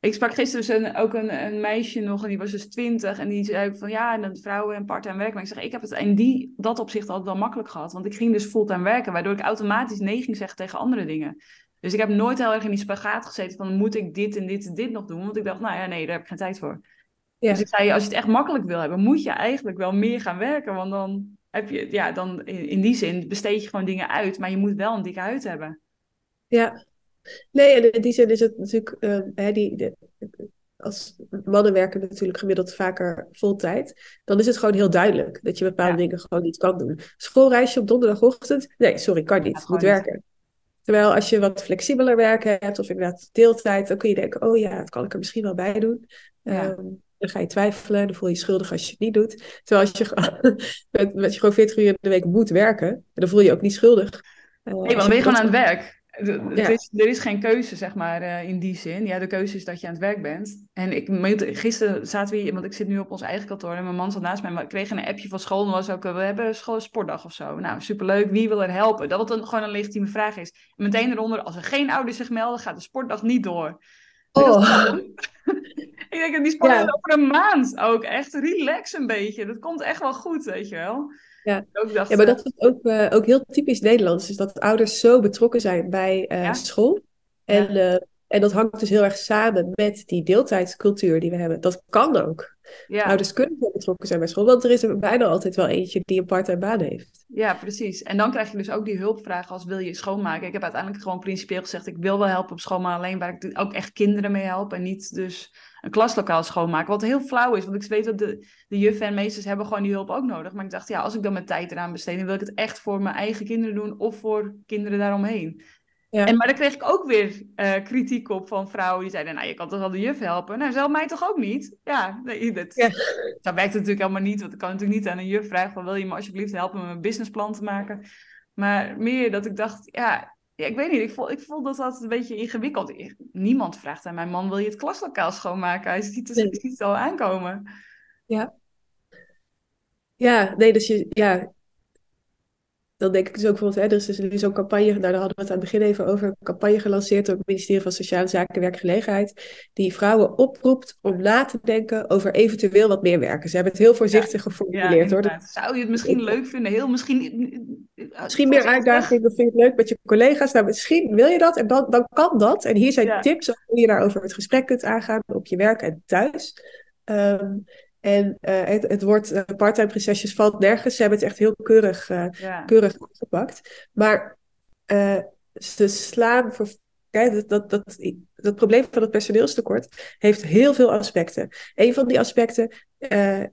Speaker 1: Ik sprak gisteren dus een, ook een, een meisje nog en die was dus twintig en die zei ook van ja, en dan vrouwen en part-time werken. Maar ik zeg, ik heb het in die, dat opzicht altijd wel makkelijk gehad, want ik ging dus fulltime werken, waardoor ik automatisch nee ging zeggen tegen andere dingen. Dus ik heb nooit heel erg in die spagaat gezeten van moet ik dit en dit en dit nog doen, want ik dacht, nou ja, nee, daar heb ik geen tijd voor.
Speaker 3: Ja.
Speaker 1: Dus ik zei, als je het echt makkelijk wil hebben, moet je eigenlijk wel meer gaan werken, want dan heb je, ja, dan in, in die zin besteed je gewoon dingen uit, maar je moet wel een dikke huid hebben.
Speaker 3: Ja, nee, en in die zin is het natuurlijk, uh, hè, die, de, als mannen werken natuurlijk gemiddeld vaker voltijd, dan is het gewoon heel duidelijk dat je bepaalde
Speaker 1: Ja.
Speaker 3: dingen gewoon niet kan doen. Schoolreisje op donderdagochtend, nee, sorry, kan niet,
Speaker 1: Ja,
Speaker 3: moet
Speaker 1: niet.
Speaker 3: werken. Terwijl als je wat flexibeler werken hebt, of inderdaad deeltijd, dan kun je denken, oh ja, dat kan ik er misschien wel bij doen.
Speaker 1: Ja.
Speaker 3: Ehm, dan ga je twijfelen, dan voel je je schuldig als je het niet doet. Terwijl als je, gewoon- met, met je gewoon 40 uur in de week moet werken, dan voel je je ook niet schuldig. Eh,
Speaker 1: Nee,
Speaker 3: als
Speaker 1: want dan ben je gewoon aan het werk. Het- het
Speaker 3: Ja.
Speaker 1: is, er is geen keuze, zeg maar, eh, in die zin. Ja, de keuze is dat je aan het werk bent. En ik, gisteren zaten we hier, want ik zit nu op ons eigen kantoor en mijn man zat naast mij, maar ik kreeg een appje van school en was ook, eh, we hebben school sportdag of zo. Nou, superleuk, wie wil er helpen? Dat wat een, gewoon een legitieme vraag is. En meteen eronder, als er geen ouders zich melden, gaat de sportdag niet door.
Speaker 3: Oh.
Speaker 1: Ik denk, die sport
Speaker 3: Ja.
Speaker 1: is over een maand ook. Echt relax een beetje. Dat komt echt wel goed, weet je wel.
Speaker 3: Ja.
Speaker 1: Ook dacht,
Speaker 3: Ja, maar dat is ook, eh, ook heel typisch Nederlands. Is dat ouders zo betrokken zijn bij eh,
Speaker 1: Ja.
Speaker 3: school. En, eh, en dat hangt dus heel erg samen met die deeltijdscultuur die we hebben. Dat kan ook.
Speaker 1: Ja.
Speaker 3: Ouders kunnen betrokken zijn bij school. Want er is er bijna altijd wel eentje die een part-time baan heeft.
Speaker 1: Ja, precies. En dan krijg je dus ook die hulpvragen als wil je schoonmaken. Ik heb uiteindelijk gewoon principieel gezegd, ik wil wel helpen op school, maar alleen waar ik ook echt kinderen mee help en niet dus een klaslokaal schoonmaken. Wat heel flauw is, want ik weet dat de, de juffen en meesters hebben gewoon die hulp ook nodig. Maar ik dacht, ja, als ik dan mijn tijd eraan besteed, dan wil ik het echt voor mijn eigen kinderen doen of voor kinderen daaromheen.
Speaker 3: Ja.
Speaker 1: En, maar daar kreeg ik ook weer eh, kritiek op van vrouwen die zeiden, nou, je kan toch wel de juf helpen? Nou, zelf mij toch ook niet? Ja, nee, dat,
Speaker 3: Ja.
Speaker 1: dat werkt natuurlijk helemaal niet, want ik kan natuurlijk niet aan een juf vragen van, wil je me alsjeblieft helpen met mijn businessplan te maken? Maar meer dat ik dacht, ja, ja ik weet niet, ik voel, ik voel dat dat een beetje ingewikkeld is. Niemand vraagt aan mijn man, wil je het klaslokaal schoonmaken? Hij ziet het,
Speaker 3: Nee.
Speaker 1: ziet het al aankomen.
Speaker 3: Ja, nee, dus je, ja. Dan denk ik dus ook bijvoorbeeld, hè, er is dus nu zo'n campagne, nou, daar hadden we het aan het begin even over, een campagne gelanceerd door het ministerie van Sociale Zaken en Werkgelegenheid, die vrouwen oproept om na te denken over eventueel wat meer werken. Ze hebben het heel voorzichtig
Speaker 1: Ja,
Speaker 3: geformuleerd hoor.
Speaker 1: Zou je het misschien leuk vinden? Heel misschien...
Speaker 3: Misschien meer uitdagingen, vind je het leuk met je collega's. Nou, misschien wil je dat en dan, dan kan dat. En hier zijn
Speaker 1: Ja.
Speaker 3: tips hoe je daarover het gesprek kunt aangaan op je werk en thuis. Ehm, En uh, het, het woord uh, part-time prinsesjes valt nergens. Ze hebben het echt heel keurig, uh, ja. keurig gepakt. Maar ze slaan voor. Kijk, dat, dat, dat, dat probleem van het personeelstekort heeft heel veel aspecten. Een van die aspecten,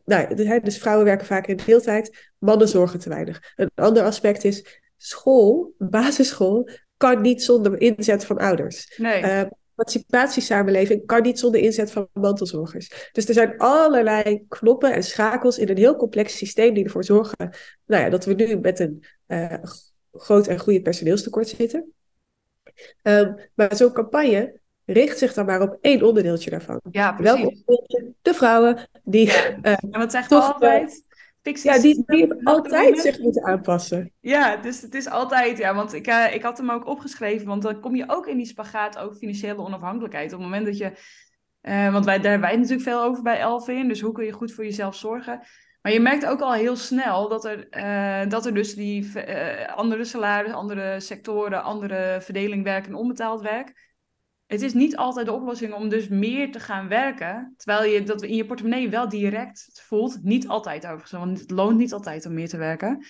Speaker 3: nou, dus vrouwen werken vaak in deeltijd, mannen zorgen te weinig. Een ander aspect is school, basisschool, kan niet zonder inzet van ouders.
Speaker 1: Nee
Speaker 3: participatiesamenleving kan niet zonder inzet van mantelzorgers. Dus er zijn allerlei knoppen en schakels in een heel complex systeem die ervoor zorgen nou ja, dat we nu met een uh, groot en groeiend personeelstekort zitten. Um, maar zo'n campagne richt zich dan maar op één onderdeeltje daarvan.
Speaker 1: Ja, precies. Welk
Speaker 3: onderdeeltje? De vrouwen die... Uh,
Speaker 1: en wat zegt toch, altijd?
Speaker 3: Ja, die, die altijd zich moeten aanpassen.
Speaker 1: Ja, dus het is altijd, ja, want ik, uh, ik had hem ook opgeschreven, want dan kom je ook in die spagaat over financiële onafhankelijkheid. Op het moment dat je, uh, want wij, daar hebben wij natuurlijk veel over bij Elvin, dus hoe kun je goed voor jezelf zorgen? Maar je merkt ook al heel snel dat er, uh, dat er dus die andere salaris, andere sectoren, andere verdeling werk en onbetaald werk het is niet altijd de oplossing om dus meer te gaan werken. Terwijl je dat in je portemonnee wel direct voelt. Niet altijd overigens, want het loont niet altijd om meer te werken.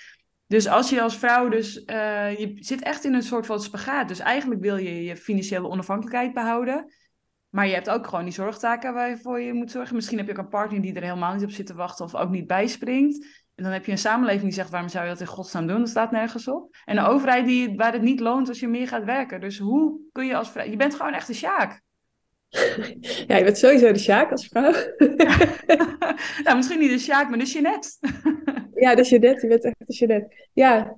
Speaker 1: Dus als je als vrouw dus, uh, je zit echt in een soort van spagaat. Dus eigenlijk wil je je financiële onafhankelijkheid behouden. Maar je hebt ook gewoon die zorgtaken waarvoor je moet zorgen. Misschien heb je ook een partner die er helemaal niet op zit te wachten of ook niet bijspringt. En dan heb je een samenleving die zegt, waarom zou je dat in godsnaam doen? Dat staat nergens op. En een overheid die, waar het niet loont als je meer gaat werken. Dus hoe kun je als vrouw... Je bent gewoon echt een sjaak.
Speaker 3: Ja, je bent sowieso de sjaak als vrouw.
Speaker 1: nou, misschien niet de sjaak, maar de Jeanette.
Speaker 3: ja, de Jeanette. Je bent echt de Jeanette. Ja.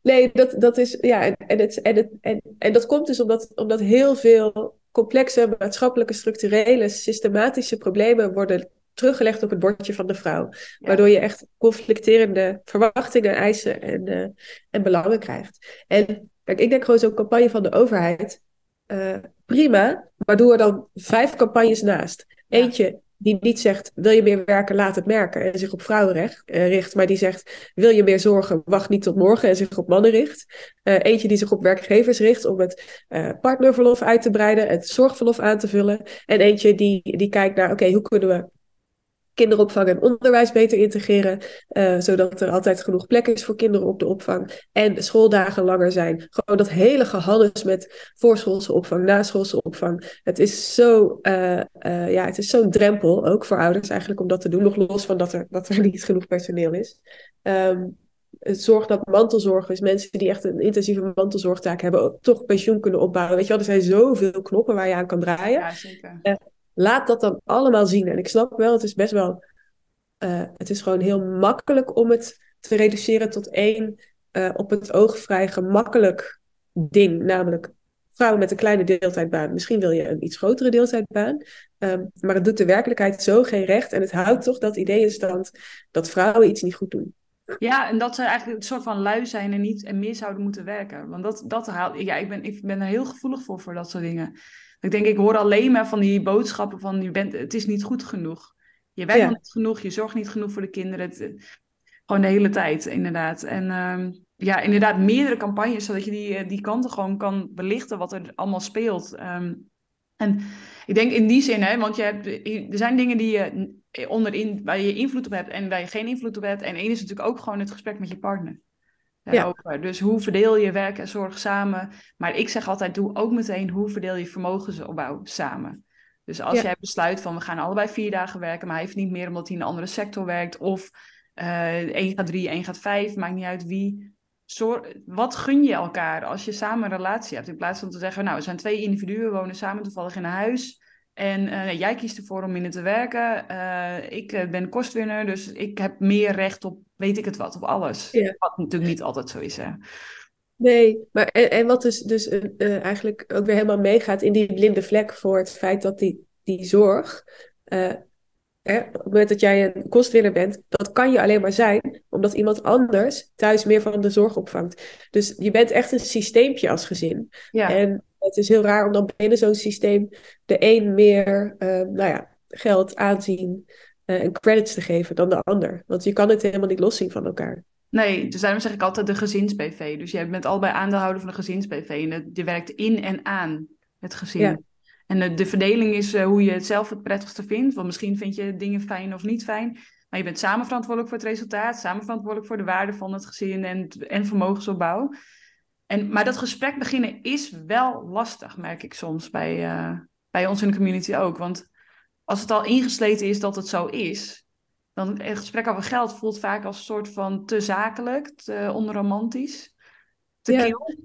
Speaker 3: Nee, dat, dat is... Ja, en, en, het, en, het, en, en dat komt dus omdat, omdat heel veel complexe maatschappelijke, structurele, systematische problemen worden teruggelegd op het bordje van de vrouw. Waardoor je echt conflicterende verwachtingen, eisen en, uh, en belangen krijgt. En kijk, ik denk gewoon zo'n campagne van de overheid. Uh, prima, maar doe er dan vijf campagnes naast. Eentje die niet zegt, wil je meer werken, laat het merken en zich op vrouwen recht, uh, richt, maar die zegt, wil je meer zorgen, wacht niet tot morgen en zich op mannen richt. Uh, eentje die zich op werkgevers richt om het uh, partnerverlof uit te breiden, het zorgverlof aan te vullen. En eentje die, die kijkt naar, oké, hoe kunnen we kinderopvang en onderwijs beter integreren, uh, zodat er altijd genoeg plek is voor kinderen op de opvang en de schooldagen langer zijn. Gewoon dat hele gehannes met voorschoolse opvang, naschoolse opvang. Het is zo, uh, uh, ja, het is zo'n drempel ook voor ouders eigenlijk om dat te doen, nog los van dat er, dat er niet genoeg personeel is. Um, het zorgt dat mantelzorgers, mensen die echt een intensieve mantelzorgtaak hebben, toch pensioen kunnen opbouwen. Weet je wel, er zijn zoveel knoppen waar je aan kan draaien.
Speaker 1: Ja, zeker
Speaker 3: laat dat dan allemaal zien. En ik snap wel, het is best wel. Uh, het is gewoon heel makkelijk om het te reduceren tot één uh, op het oog vrij gemakkelijk ding. Namelijk vrouwen met een kleine deeltijdbaan. Misschien wil je een iets grotere deeltijdbaan. Um, maar het doet de werkelijkheid zo geen recht. En het houdt toch dat idee in stand dat vrouwen iets niet goed doen.
Speaker 1: Ja, en dat ze eigenlijk een soort van lui zijn en niet en meer zouden moeten werken. Want dat, dat haalt. Ja, ik ben, ik ben er heel gevoelig voor, voor dat soort dingen. Ik denk, ik hoor alleen maar van die boodschappen van je bent, het is niet goed genoeg. Je werkt niet genoeg, je zorgt niet genoeg voor de kinderen. Het, gewoon de hele tijd, inderdaad. En uh, ja, inderdaad, meerdere campagnes, zodat je die, eh, die kanten gewoon kan belichten wat er allemaal speelt. Um, en ik denk in die zin, hè, want je hebt, er zijn dingen die je onderin, waar je invloed op hebt en waar je geen invloed op hebt. En één is natuurlijk ook gewoon het gesprek met je partner. Ja. Dus hoe verdeel je werk en zorg samen? Maar ik zeg altijd, doe ook meteen hoe verdeel je vermogensopbouw samen. Dus als jij besluit van we gaan allebei vier dagen werken, maar hij heeft niet meer omdat hij in een andere sector werkt, of uh, één gaat drie, één gaat vijf, maakt niet uit wie. Zorg, wat gun je elkaar als je samen een relatie hebt? In plaats van te zeggen, nou, we zijn twee individuen, wonen samen toevallig in een huis. En uh, jij kiest ervoor om minder te werken. Uh, ik uh, ben kostwinner, dus ik heb meer recht op, weet ik het wat, op alles. Ja. Wat natuurlijk niet altijd zo is, hè.
Speaker 3: Nee, maar en, en wat dus, dus eigenlijk ook weer helemaal meegaat in die blinde vlek voor het feit dat die, die zorg, hè, op het moment dat jij een kostwinner bent, dat kan je alleen maar zijn omdat iemand anders thuis meer van de zorg opvangt. Dus je bent echt een systeempje als gezin. Ja. En het is heel raar om dan binnen zo'n systeem de een meer uh, nou ja, geld, aanzien uh, en credits te geven dan de ander. Want je kan het helemaal niet loszien van elkaar.
Speaker 1: Nee, dus daarom zeg ik altijd de gezins-BV. Dus je bent allebei aandeelhouder van de gezins-BV. En je werkt in en aan het gezin. Ja. En de, de verdeling is eh, hoe je het zelf het prettigste vindt. Want misschien vind je dingen fijn of niet fijn. Maar je bent samen verantwoordelijk voor het resultaat. Samen verantwoordelijk voor de waarde van het gezin en, en vermogensopbouw. En, maar dat gesprek beginnen is wel lastig, merk ik soms bij, uh, bij ons in de community ook. Want als het al ingesleten is dat het zo is, dan het gesprek over geld voelt vaak als een soort van te zakelijk, te onromantisch, te
Speaker 3: ja.
Speaker 1: kil.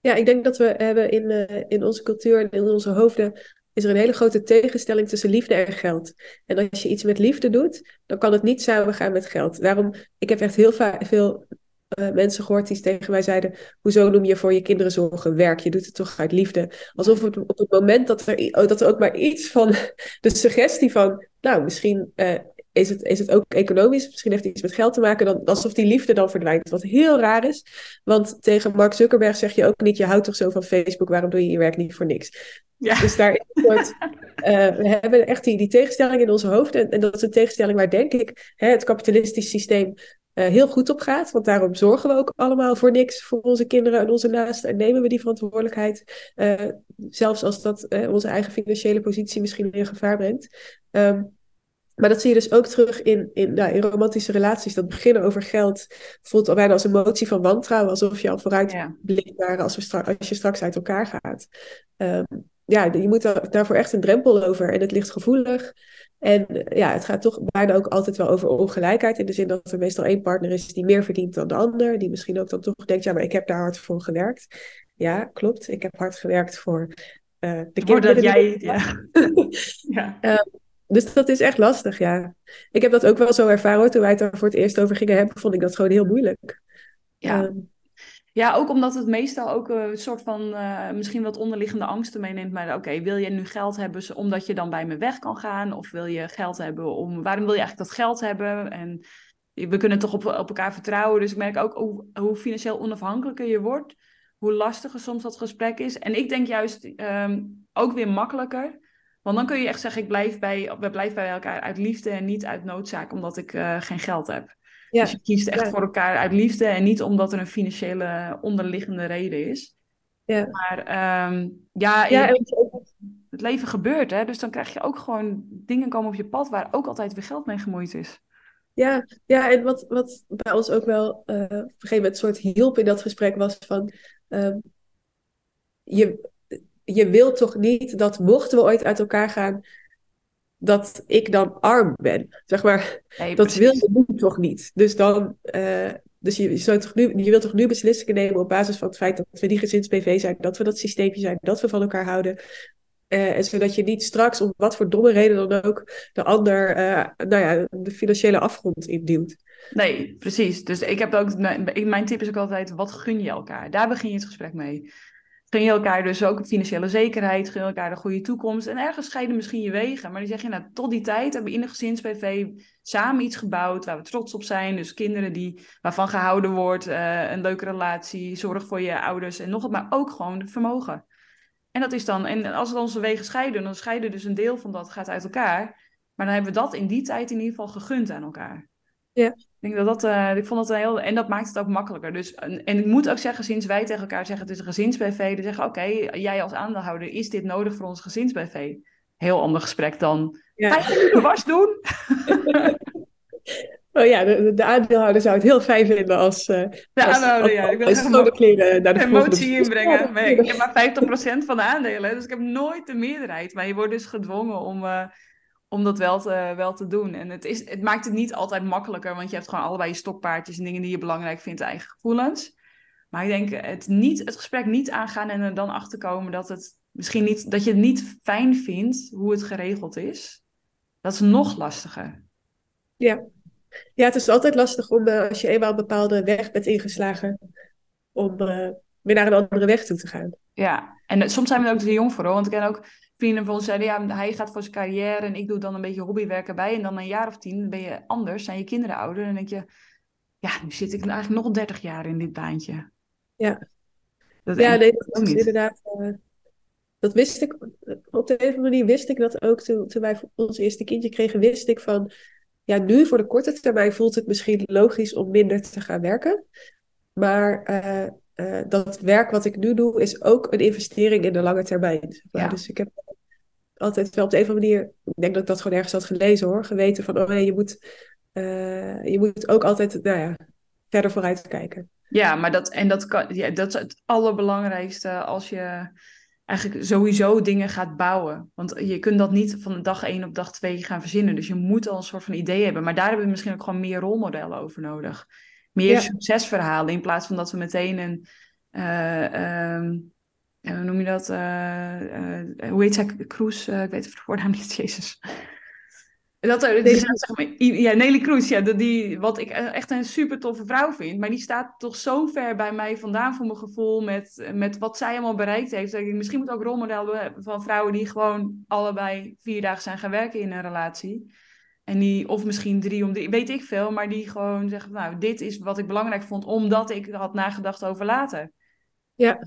Speaker 3: Ja, ik denk dat we hebben in, uh, in onze cultuur en in onze hoofden is er een hele grote tegenstelling tussen liefde en geld. En als je iets met liefde doet, dan kan het niet samen gaan met geld. Daarom, ik heb echt heel veel uh, mensen gehoord die tegen mij zeiden: Hoezo noem je voor je kinderen zorgen werk? Je doet het toch uit liefde? Alsof het, op het moment dat er, oh, dat er ook maar iets van de suggestie van, nou, misschien uh, is, het, is het ook economisch, misschien heeft het iets met geld te maken, dan, alsof die liefde dan verdwijnt. Wat heel raar is, want tegen Mark Zuckerberg zeg je ook niet: Je houdt toch zo van Facebook, waarom doe je je werk niet voor niks? Ja. Dus daar is een soort, uh, we hebben echt die, die tegenstelling in onze hoofden. En, en, dat is een tegenstelling waar, denk ik, hè, het kapitalistisch systeem heel goed op gaat. Want daarom zorgen we ook allemaal voor niks voor onze kinderen en onze naasten. En nemen we die verantwoordelijkheid. Uh, zelfs als dat onze eigen financiële positie misschien in gevaar brengt. Um, maar dat zie je dus ook terug in, in, nou, in romantische relaties. Dat beginnen over geld voelt al bijna als een motie van wantrouwen. Alsof je al vooruit ja. blikt naar als, we straks, als je straks uit elkaar gaat. Um, ja, je moet daar, daarvoor echt een drempel over. En het ligt gevoelig. En ja, het gaat toch bijna ook altijd wel over ongelijkheid. In de zin dat er meestal één partner is die meer verdient dan de ander. Die misschien ook dan toch denkt, ja, maar ik heb daar hard voor gewerkt. Ja, klopt. Ik heb hard gewerkt voor uh, de kinderen.
Speaker 1: dat jij... Ja.
Speaker 3: ja. Uh, dus dat is echt lastig, ja. Ik heb dat ook wel zo ervaren hoor. Toen wij het daar voor het eerst over gingen hebben, vond ik dat gewoon heel moeilijk.
Speaker 1: Ja. Um, ja, ook omdat het meestal ook een soort van uh, misschien wat onderliggende angsten meeneemt. Maar oké, wil je nu geld hebben omdat je dan bij me weg kan gaan? Of wil je geld hebben om. Waarom wil je eigenlijk dat geld hebben? En we kunnen toch op, op elkaar vertrouwen. Dus ik merk ook hoe, financieel onafhankelijker je wordt. Hoe lastiger soms dat gesprek is. En ik denk juist um, ook weer makkelijker. Want dan kun je echt zeggen: ik blijf bij, we blijven bij elkaar uit liefde en niet uit noodzaak, omdat ik uh, geen geld heb. Ja. Dus je kiest echt ja. voor elkaar uit liefde en niet omdat er een financiële onderliggende reden is.
Speaker 3: Ja.
Speaker 1: Maar um, ja, ja het leven gebeurt, hè? dus dan krijg je ook gewoon dingen komen op je pad waar ook altijd weer geld mee gemoeid is.
Speaker 3: Ja, ja en wat, wat bij ons ook wel uh, op een gegeven moment een soort hielp in dat gesprek was van... Um, je, je wilt toch niet dat mochten we ooit uit elkaar gaan, dat ik dan arm ben. Zeg maar, nee, dat wil je nu toch niet. Dus dan, uh, dus je, zou toch nu, je wilt toch nu beslissingen nemen op basis van het feit dat we die gezins-BV zijn, dat we dat systeempje zijn, dat we van elkaar houden. Uh, en zodat je niet straks, om wat voor domme reden dan ook, de ander uh, nou ja, de financiële afgrond induwt.
Speaker 1: Nee, precies. Dus ik heb ook, mijn tip is ook altijd, wat gun je elkaar? Daar begin je het gesprek mee gun elkaar dus ook financiële zekerheid, gun elkaar een goede toekomst. En ergens scheiden misschien je wegen. Maar dan zeg je, nou, tot die tijd hebben we in de gezins-BV samen iets gebouwd waar we trots op zijn. Dus kinderen die, waarvan gehouden wordt, uh, een leuke relatie, zorg voor je ouders en nog wat, maar ook gewoon vermogen. En dat is dan, en als we onze wegen scheiden, dan scheiden dus een deel van dat gaat uit elkaar. Maar dan hebben we dat in die tijd in ieder geval gegund aan elkaar.
Speaker 3: Ja.
Speaker 1: Ik denk dat dat, uh, ik vond dat een heel, en dat maakt het ook makkelijker. Dus, en, en ik moet ook zeggen, sinds wij tegen elkaar zeggen, het is een gezins-BV, dan zeggen, oké, okay, jij als aandeelhouder, is dit nodig voor ons gezins-BV? Heel ander gesprek dan, ja. ga je de was doen?
Speaker 3: Oh ja, de, de, aandeelhouder zou het heel fijn vinden als... Uh,
Speaker 1: de aandeelhouder, ja. Ik wil
Speaker 3: kleren naar de
Speaker 1: emotie inbrengen. Maar ik heb maar 50% van de aandelen, dus ik heb nooit de meerderheid. Maar je wordt dus gedwongen om... Uh, om dat wel te, wel te doen. En het, is, het maakt het niet altijd makkelijker, want je hebt gewoon allebei je stokpaardjes en dingen die je belangrijk vindt, eigen gevoelens. Maar ik denk het, niet, het gesprek niet aangaan en er dan achter komen dat, het misschien niet, dat je het niet fijn vindt hoe het geregeld is. Dat is nog lastiger.
Speaker 3: Ja, ja het is altijd lastig om, uh, als je eenmaal een bepaalde weg bent ingeslagen, om uh, weer naar een andere weg toe te gaan.
Speaker 1: Ja, en uh, soms zijn we er ook te jong voor, hoor. want ik ken ook vrienden van ons zeiden, ja, hij gaat voor zijn carrière en ik doe dan een beetje hobbywerk erbij. En dan een jaar of tien ben je anders, zijn je kinderen ouder. En dan denk je, ja, nu zit ik eigenlijk nog 30 jaar in dit baantje.
Speaker 3: Ja, dat ja nee, dat is inderdaad... Uh, dat wist ik, op de een of andere manier wist ik dat ook toen, toen wij ons eerste kindje kregen, wist ik van, ja, nu voor de korte termijn voelt het misschien logisch om minder te gaan werken. Maar uh, uh, dat werk wat ik nu doe is ook een investering in de lange termijn. Ja. Dus ik heb altijd wel op de een of andere manier, ik denk dat ik dat gewoon ergens had gelezen hoor, geweten van, oh nee, je moet, uh, je moet ook altijd, nou ja, verder vooruit kijken.
Speaker 1: Ja, maar dat, en dat, kan, ja, dat is het allerbelangrijkste als je eigenlijk sowieso dingen gaat bouwen. Want je kunt dat niet van dag 1 op dag 2 gaan verzinnen. Dus je moet al een soort van idee hebben. Maar daar hebben we misschien ook gewoon meer rolmodellen over nodig. Meer succesverhalen in plaats van dat we meteen een... Uh, um, hoe noem je dat? Uh, uh, hoe heet zij? Kroes? ik weet het voornaam niet, Jezus. Dat dus, zeg maar, ja, Nelly Kroes, ja, die, wat ik echt een super toffe vrouw vind. Maar die staat toch zo ver bij mij vandaan voor mijn gevoel met, met wat zij allemaal bereikt heeft. Dat ik misschien moet ook rolmodel hebben van vrouwen die gewoon allebei vier dagen zijn gaan werken in een relatie. En die, of misschien drie om drie, weet ik veel, maar die gewoon zeggen, nou, dit is wat ik belangrijk vond, omdat ik had nagedacht over later.
Speaker 3: Ja.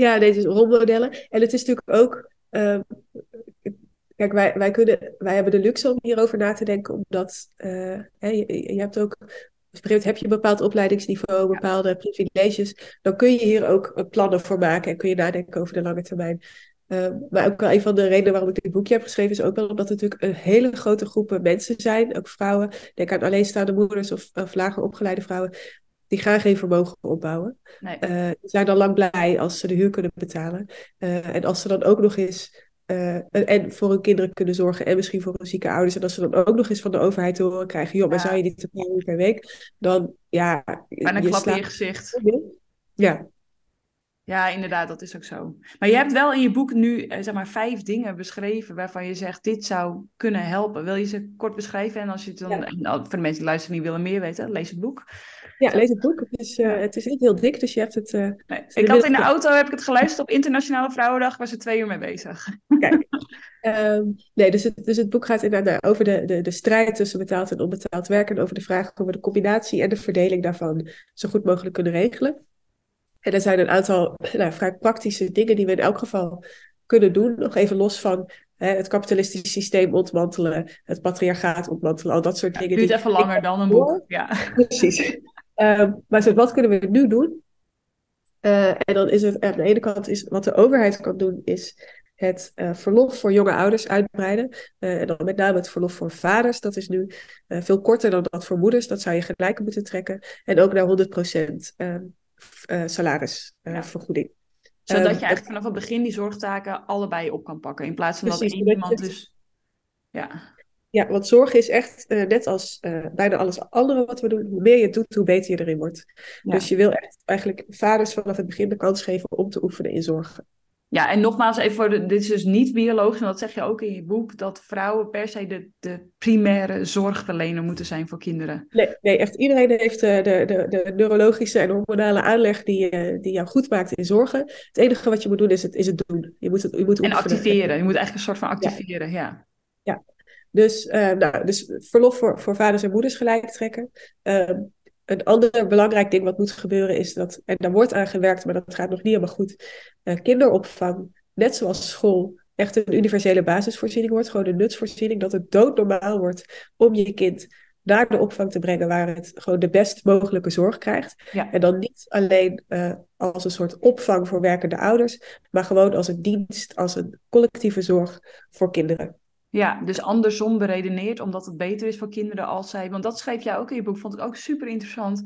Speaker 3: Ja, deze rolmodellen. En het is natuurlijk ook, uh, Kijk, wij, wij, kunnen, wij hebben de luxe om hierover na te denken, omdat uh, hè, je, je, hebt ook, heb je een bepaald opleidingsniveau, bepaalde privileges, dan kun je hier ook plannen voor maken en kun je nadenken over de lange termijn. Uh, maar ook wel een van de redenen waarom ik dit boekje heb geschreven, is ook wel omdat er natuurlijk een hele grote groepen mensen zijn, ook vrouwen, denk aan alleenstaande moeders of, of lager opgeleide vrouwen, die gaan geen vermogen opbouwen. Nee. Uh, die zijn dan lang blij als ze de huur kunnen betalen. Uh, en als ze dan ook nog eens uh, en voor hun kinderen kunnen zorgen en misschien voor hun zieke ouders. En als ze dan ook nog eens van de overheid te horen krijgen, joh, maar zou je dit een uur per week? Dan ja.
Speaker 1: En een klap in je gezicht.
Speaker 3: Ja.
Speaker 1: Ja, inderdaad, dat is ook zo. Maar je hebt wel in je boek nu, eh, zeg maar, vijf dingen beschreven waarvan je zegt, dit zou kunnen helpen. Wil je ze kort beschrijven? En als je het dan, ja. voor de mensen die luisteren die willen meer weten, lees het boek.
Speaker 3: Ja, lees het boek. Het is, uh, het is niet heel dik, dus je hebt het... Uh,
Speaker 1: nee, ik had in de auto, heb ik het geluisterd op Internationale Vrouwendag, waar ze twee uur mee bezig.
Speaker 3: Kijk. um, nee, dus het, dus het boek gaat inderdaad over de, de, de strijd tussen betaald en onbetaald werk en over de vraag hoe we de combinatie en de verdeling daarvan zo goed mogelijk kunnen regelen. En er zijn een aantal nou, vrij praktische dingen die we in elk geval kunnen doen. Nog even los van hè, het kapitalistische systeem ontmantelen, het patriarchaat ontmantelen, al dat soort dingen. Het
Speaker 1: duurt even langer dan een boek. Ja.
Speaker 3: Precies. Um, maar wat kunnen we nu doen? Uh, en dan is het aan de ene kant is wat de overheid kan doen, is het uh, verlof voor jonge ouders uitbreiden. Uh, en dan met name het verlof voor vaders. Dat is nu veel korter dan dat voor moeders. Dat zou je gelijk moeten trekken. En ook naar 100% uh, salarisvergoeding.
Speaker 1: Zodat je ehm, eigenlijk vanaf het begin die zorgtaken allebei op kan pakken. In plaats van dat één iemand dus... Ja.
Speaker 3: Ja, want zorg is echt uh, net als uh, bijna alles andere wat we doen. Hoe meer je het doet, hoe beter je erin wordt. Dus je wil echt eigenlijk vaders vanaf het begin de kans geven om te oefenen in zorgen.
Speaker 1: Ja, en nogmaals, even voor de, dit is dus niet biologisch, en dat zeg je ook in je boek, dat vrouwen per se de, de primaire zorgverlener moeten zijn voor kinderen.
Speaker 3: Nee, nee echt iedereen heeft de, de, de, de neurologische en hormonale aanleg die, eh, die jou goed maakt in zorgen. Het enige wat je moet doen is het, is het doen. Je moet het, je moet
Speaker 1: en activeren, je moet eigenlijk een soort van activeren, ja.
Speaker 3: Ja, Dus, uh, nou, dus verlof voor, voor vaders en moeders gelijk trekken. Uh, een ander belangrijk ding wat moet gebeuren is dat, en daar wordt aan gewerkt, maar dat gaat nog niet helemaal goed, uh, kinderopvang, net zoals school, echt een universele basisvoorziening wordt, gewoon een nutsvoorziening, dat het doodnormaal wordt om je kind naar de opvang te brengen waar het gewoon de best mogelijke zorg krijgt. Ja. En dan niet alleen uh, als een soort opvang voor werkende ouders, maar gewoon als een dienst, als een collectieve zorg voor kinderen.
Speaker 1: Ja, dus andersom beredeneerd, omdat het beter is voor kinderen als zij. Want dat schreef jij ook in je boek, vond ik ook super interessant.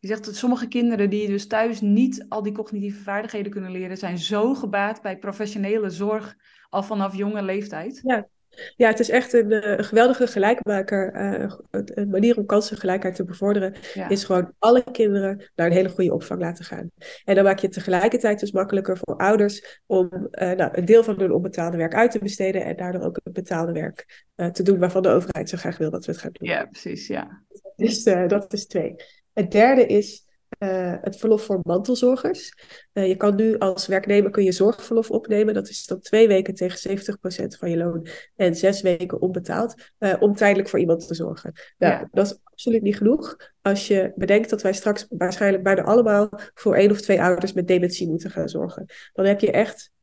Speaker 1: Je zegt dat sommige kinderen die dus thuis niet al die cognitieve vaardigheden kunnen leren, zijn zo gebaat bij professionele zorg al vanaf jonge leeftijd.
Speaker 3: Ja, ja, het is echt een, uh, geweldige gelijkmaker. Uh, een manier om kansengelijkheid te bevorderen is gewoon alle kinderen naar een hele goede opvang laten gaan. En dan maak je het tegelijkertijd dus makkelijker voor ouders om uh, nou, een deel van hun onbetaalde werk uit te besteden en daardoor ook het betaalde werk te doen waarvan de overheid zo graag wil dat we het gaan doen.
Speaker 1: Ja, precies, ja.
Speaker 3: Dus dat is twee. Het derde is uh, het verlof voor mantelzorgers. Uh, je kan nu als werknemer kun je zorgverlof opnemen. Dat is dan twee weken tegen 70% van je loon en zes weken onbetaald. Uh, om tijdelijk voor iemand te zorgen. Nou, ja. Dat is absoluut niet genoeg. Als je bedenkt dat wij straks waarschijnlijk bijna allemaal voor één of twee ouders met dementie moeten gaan zorgen. Dan heb je echt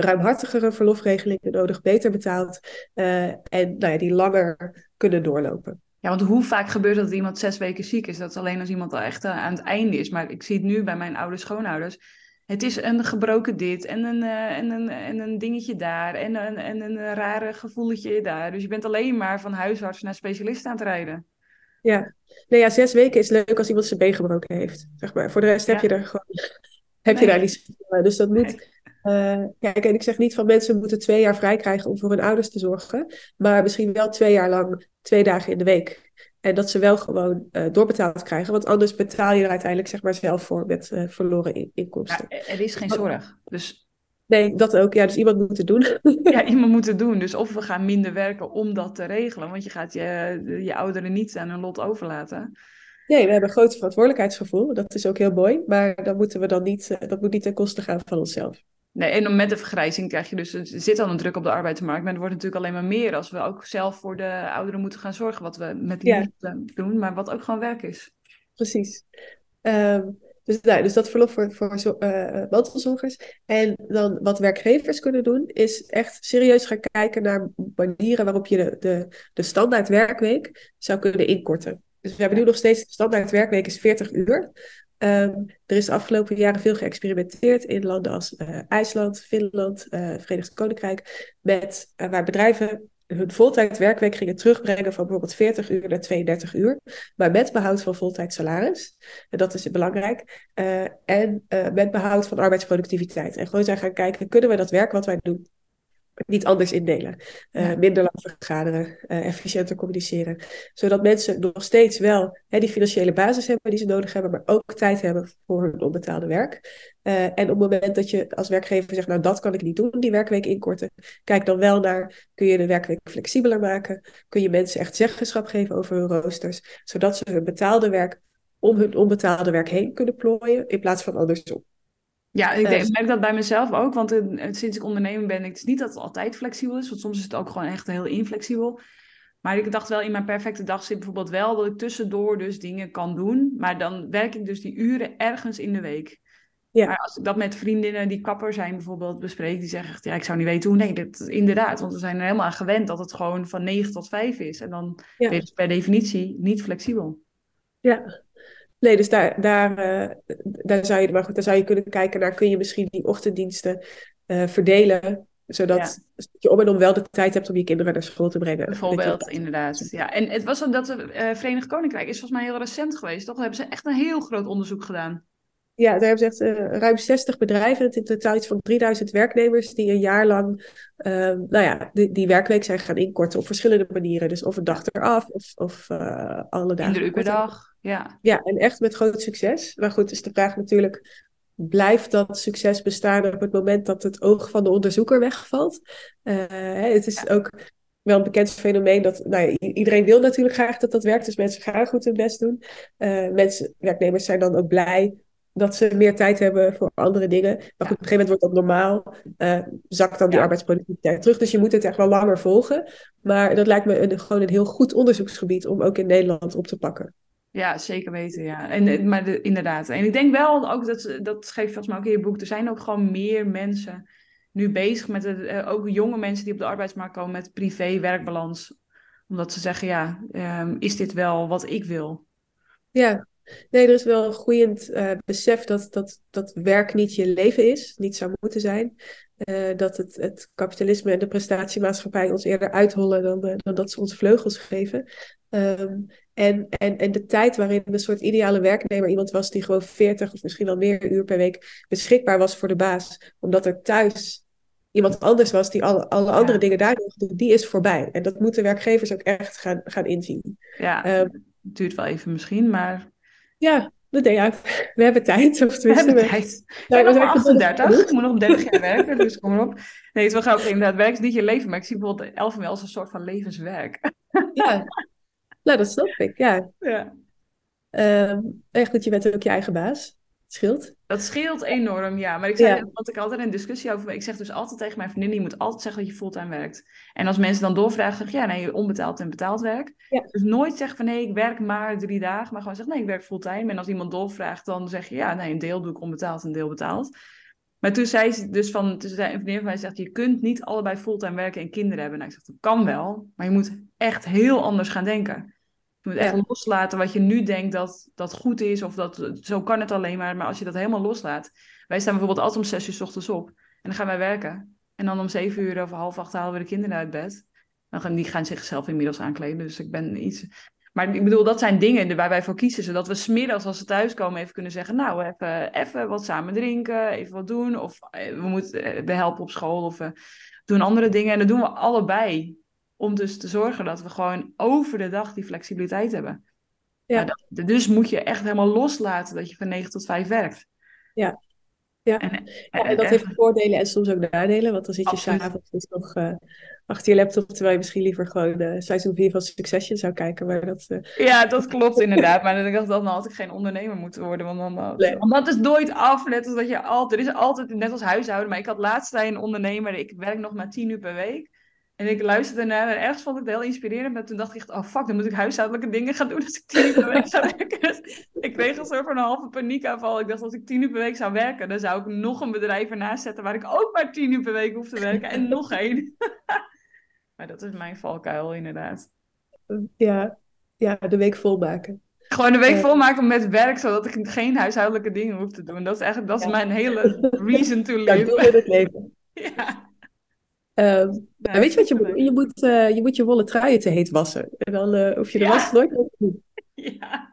Speaker 3: ruimhartigere verlofregelingen nodig, beter betaald. en nou ja, die langer kunnen doorlopen.
Speaker 1: Ja, want hoe vaak gebeurt dat iemand zes weken ziek is? Dat is alleen als iemand al echt eh, aan het einde is. Maar ik zie het nu bij mijn oude schoonouders. het is een gebroken dit en een, uh, en een, en een dingetje daar en een, en een rare gevoeletje daar. Dus je bent alleen maar van huisarts naar specialist aan het rijden.
Speaker 3: Ja, nee, ja, zes weken is leuk als iemand zijn been gebroken heeft. Zeg maar. Voor de rest heb je er gewoon heb
Speaker 1: Nee.
Speaker 3: je daar niet. Dus dat moet. Eh, kijk, en ik zeg niet van mensen moeten twee jaar vrij krijgen om voor hun ouders te zorgen. Maar misschien wel twee jaar lang, twee dagen in de week. En dat ze wel gewoon eh, doorbetaald krijgen. Want anders betaal je er uiteindelijk zeg maar zelf voor met eh, verloren in- inkomsten.
Speaker 1: Ja, er is geen zorg. Dus
Speaker 3: Nee, dat ook. Ja, dus iemand moet het doen.
Speaker 1: ja, iemand moet het doen. Dus of we gaan minder werken om dat te regelen. Want je gaat je, je ouderen niet aan hun lot overlaten.
Speaker 3: Nee, we hebben een groot verantwoordelijkheidsgevoel. Dat is ook heel mooi. Maar dan moeten we dan niet, dat moet niet ten koste gaan van onszelf.
Speaker 1: Nee, en met de vergrijzing krijg je dus, er zit al een druk op de arbeidsmarkt, maar het wordt natuurlijk alleen maar meer als we ook zelf voor de ouderen moeten gaan zorgen, wat we met
Speaker 3: Ja.
Speaker 1: liefde doen, maar wat ook gewoon werk is.
Speaker 3: Precies. Ehm, dus, nou, dus dat verlof voor, voor eh, mantelzorgers. En dan wat werkgevers kunnen doen, is echt serieus gaan kijken naar manieren waarop je de, de, de standaard werkweek zou kunnen inkorten. Dus we hebben nu nog steeds, de standaard werkweek is 40 uur. Ehm, er is de afgelopen jaren veel geëxperimenteerd in landen als eh, IJsland, Finland, eh Verenigd Koninkrijk, met, eh, waar bedrijven hun voltijd werkweek gingen terugbrengen van bijvoorbeeld 40 uur naar 32 uur, maar met behoud van voltijd salaris. En dat is belangrijk. En met behoud van arbeidsproductiviteit. En gewoon zijn gaan kijken, kunnen we dat werk wat wij doen niet anders indelen? Eh. Minder lang vergaderen, eh, efficiënter communiceren. Zodat mensen nog steeds wel hè, die financiële basis hebben die ze nodig hebben, maar ook tijd hebben voor hun onbetaalde werk. Eh, en op het moment dat je als werkgever zegt, nou dat kan ik niet doen, die werkweek inkorten, kijk dan wel naar, kun je de werkweek flexibeler maken? Kun je mensen echt zeggenschap geven over hun roosters, zodat ze hun betaalde werk om hun onbetaalde werk heen kunnen plooien, in plaats van andersom.
Speaker 1: Ja, ik,
Speaker 3: Eh,
Speaker 1: denk- ik merk dat bij mezelf ook, want eh, sinds ik ondernemer ben, het is niet dat het altijd flexibel is, want soms is het ook gewoon echt heel inflexibel. Maar ik dacht wel in mijn perfecte dag zit bijvoorbeeld wel dat ik tussendoor dus dingen kan doen, maar dan werk ik dus die uren ergens in de week.
Speaker 3: Ja.
Speaker 1: Maar als ik dat met vriendinnen die kapper zijn bijvoorbeeld bespreek, die zeggen echt, ja, ik zou niet weten hoe. Nee, dat, inderdaad, want we zijn er helemaal aan gewend dat het gewoon van 9 tot 5 is. En dan
Speaker 3: Ja.
Speaker 1: ben je per definitie niet flexibel.
Speaker 3: Ja. Nee, dus daar, daar, eh, daar, zou je, maar goed, daar zou je kunnen kijken naar, kun je misschien die ochtenddiensten eh, verdelen, zodat je om en om wel de tijd hebt om je kinderen naar school te brengen.
Speaker 1: Bijvoorbeeld,
Speaker 3: je-
Speaker 1: inderdaad. Ja. En het was ook dat het eh Verenigd Koninkrijk is volgens mij heel recent geweest, toch? Daar hebben ze echt een heel groot onderzoek gedaan.
Speaker 3: Ja, daar hebben ze echt ruim 60 bedrijven, het in totaal iets van 3000 werknemers, die een jaar lang ehm, nou ja, die, die werkweek zijn gaan inkorten op verschillende manieren. Dus of een dag eraf, of, of alle dagen.
Speaker 1: Minder uur per dag. Ja.
Speaker 3: Ja, en echt met groot succes. Maar goed, is de vraag natuurlijk, blijft dat succes bestaan op het moment dat het oog van de onderzoeker wegvalt? Eh, het is ook wel een bekend fenomeen dat, nou ja, iedereen wil natuurlijk graag dat dat werkt, dus mensen gaan goed hun best doen. Eh, mensen, werknemers zijn dan ook blij dat ze meer tijd hebben voor andere dingen. Maar goed, op een gegeven moment wordt dat normaal, eh, zakt dan die
Speaker 1: Ja.
Speaker 3: arbeidsproductiviteit terug. Dus je moet het echt wel langer volgen. Maar dat lijkt me een, gewoon een heel goed onderzoeksgebied om ook in Nederland op te pakken.
Speaker 1: Ja, zeker weten, ja. En, eh, maar de, inderdaad. En ik denk wel ook, dat, dat schreef volgens mij ook in je boek, er zijn ook gewoon meer mensen nu bezig met, het, eh, ook jonge mensen die op de arbeidsmarkt komen met privé-werkbalans. Omdat ze zeggen, ja, ehm, is dit wel wat ik wil?
Speaker 3: Ja, nee, er is wel een groeiend eh, besef dat, dat, dat werk niet je leven is, niet zou moeten zijn. Dat het, het kapitalisme en de prestatiemaatschappij ons eerder uithollen dan, dan dat ze ons vleugels geven. Ehm, en, en, en de tijd waarin een soort ideale werknemer iemand was die gewoon 40 of misschien wel meer uur per week beschikbaar was voor de baas, omdat er thuis iemand anders was die alle, alle andere
Speaker 1: Ja.
Speaker 3: dingen daar nog doet, die is voorbij. En dat moeten werkgevers ook echt gaan, gaan inzien.
Speaker 1: Ja, het duurt wel even misschien, maar
Speaker 3: Ja, dat deed uit. We hebben tijd. Of
Speaker 1: we hebben
Speaker 3: we-
Speaker 1: tijd. Ik
Speaker 3: Nou,
Speaker 1: ben
Speaker 3: we
Speaker 1: nog maar
Speaker 3: zijn geduldig
Speaker 1: 38, ik moet nog 30 jaar werken, dus kom erop. Nee, het is wel grappig, inderdaad, werk is niet je leven, maar ik zie bijvoorbeeld elfen wel als een soort van levenswerk.
Speaker 3: Ja, nou, dat snap ik. Ja.
Speaker 1: Ja.
Speaker 3: Ehm, echt goed, je bent ook je eigen baas. Het scheelt.
Speaker 1: Dat scheelt enorm, ja. Maar ik zei,
Speaker 3: Ja.
Speaker 1: want ik altijd een discussie over. Ik zeg dus altijd tegen mijn vriendin: je moet altijd zeggen dat je fulltime werkt. En als mensen dan doorvragen, zeg ik ja, nee, onbetaald en betaald werk.
Speaker 3: Ja.
Speaker 1: Dus nooit zeggen van nee, ik werk maar drie dagen, maar gewoon zeggen nee, ik werk fulltime. En als iemand doorvraagt, dan zeg je ja, nee, een deel doe ik onbetaald en een deel betaald. Maar toen zei ze dus van, toen zei een vriendin van mij zegt, je kunt niet allebei fulltime werken en kinderen hebben. Nou, ik zeg, dat kan wel, maar je moet echt heel anders gaan denken. Je moet echt
Speaker 3: Ja.
Speaker 1: loslaten wat je nu denkt dat, dat goed is. Of dat zo kan het alleen maar. Maar als je dat helemaal loslaat. Wij staan bijvoorbeeld altijd om zes uur 's ochtends op. En dan gaan wij werken. En dan om zeven uur of half acht halen we de kinderen uit bed. Dan gaan, die gaan zichzelf inmiddels aankleden. Dus ik ben iets... Maar ik bedoel, dat zijn dingen waar wij voor kiezen. Zodat we smiddags als ze thuiskomen even kunnen zeggen... Nou, even, even wat samen drinken. Even wat doen. Of eh, we moeten eh, we helpen op school. Of we doen andere dingen. En dat doen we allebei. Om dus te zorgen dat we gewoon over de dag die flexibiliteit hebben.
Speaker 3: Ja.
Speaker 1: Dat- dus moet je echt helemaal loslaten dat je van 9 tot 5 werkt.
Speaker 3: Ja. Ja.
Speaker 1: En,
Speaker 3: Ja, en dat
Speaker 1: en-
Speaker 3: heeft voordelen en soms ook nadelen. Want dan zit je s'avonds dus nog eh, achter je laptop... terwijl je misschien liever gewoon eh, seizoen 4 van Succession zou kijken. Maar dat, eh,
Speaker 1: Ja, dat klopt inderdaad. Maar ik dacht, dan had ik geen ondernemer moeten worden. Want, dan, dan-
Speaker 3: Nee.
Speaker 1: want dat is nooit af. Net als dat je altijd... Er is altijd, net als huishouden. Maar ik had laatst bij een ondernemer. Ik werk nog maar 10 uur per week. En ik luisterde naar en ergens vond ik het heel inspirerend. Maar toen dacht ik echt, oh fuck, dan moet ik huishoudelijke dingen gaan doen als ik 10 uur per week zou werken. Dus ik kreeg een soort van een halve paniekaanval. Ik dacht, als ik 10 uur per week zou werken, dan zou ik nog een bedrijf ernaast zetten waar ik ook maar 10 uur per week hoef te werken. En nog één. maar dat is mijn valkuil, inderdaad.
Speaker 3: ja, ja, de week volmaken.
Speaker 1: Gewoon de week
Speaker 3: Ja.
Speaker 1: volmaken met werk, zodat ik geen huishoudelijke dingen hoef te doen. Dat is eigenlijk dat is
Speaker 3: Ja.
Speaker 1: mijn hele reason to
Speaker 3: Ja, doe
Speaker 1: live.
Speaker 3: in het leven.
Speaker 1: Ja.
Speaker 3: Ehm,
Speaker 1: Ja,
Speaker 3: weet je wat je moet? Je moet, eh, je moet je wollen truien te heet wassen. En dan hoef je de
Speaker 1: Ja.
Speaker 3: was nooit.
Speaker 1: Ja,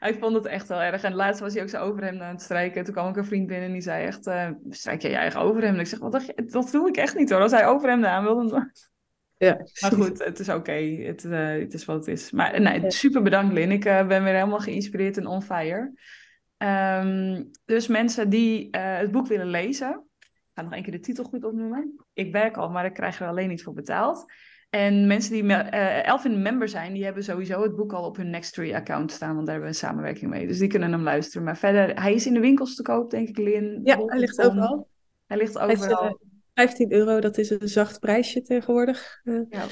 Speaker 1: ik vond het echt wel erg. En laatst was hij ook zo overhemd aan het strijken. Toen kwam ook een vriend binnen en die zei echt, eh, strijk jij je eigen overhemd? Ik zeg, wat dacht je? Dat doe ik echt niet hoor. Als hij overhemden aan wil, dan...
Speaker 3: Ja,
Speaker 1: Maar goed, het is oké. Het, eh, het is wat het is. Maar nee,
Speaker 3: Ja.
Speaker 1: super bedankt Lin. Ik ben weer helemaal geïnspireerd en on fire. Ehm, dus mensen die het boek willen lezen. Ik ga nog één keer de titel goed opnoemen. Ik werk al, maar ik krijg er alleen niet voor betaald. En mensen die me- eh Elfin member zijn, die hebben sowieso het boek al op hun Nextory account staan, want daar hebben we een samenwerking mee. Dus die kunnen hem luisteren. Maar verder, hij is in de winkels te koop, denk ik, Lin.
Speaker 3: ja hij ligt overal.
Speaker 1: Hij ligt
Speaker 3: Hij is,
Speaker 1: overal.
Speaker 3: eh, 15 euro, dat is een zacht prijsje tegenwoordig. eh,
Speaker 1: Ja.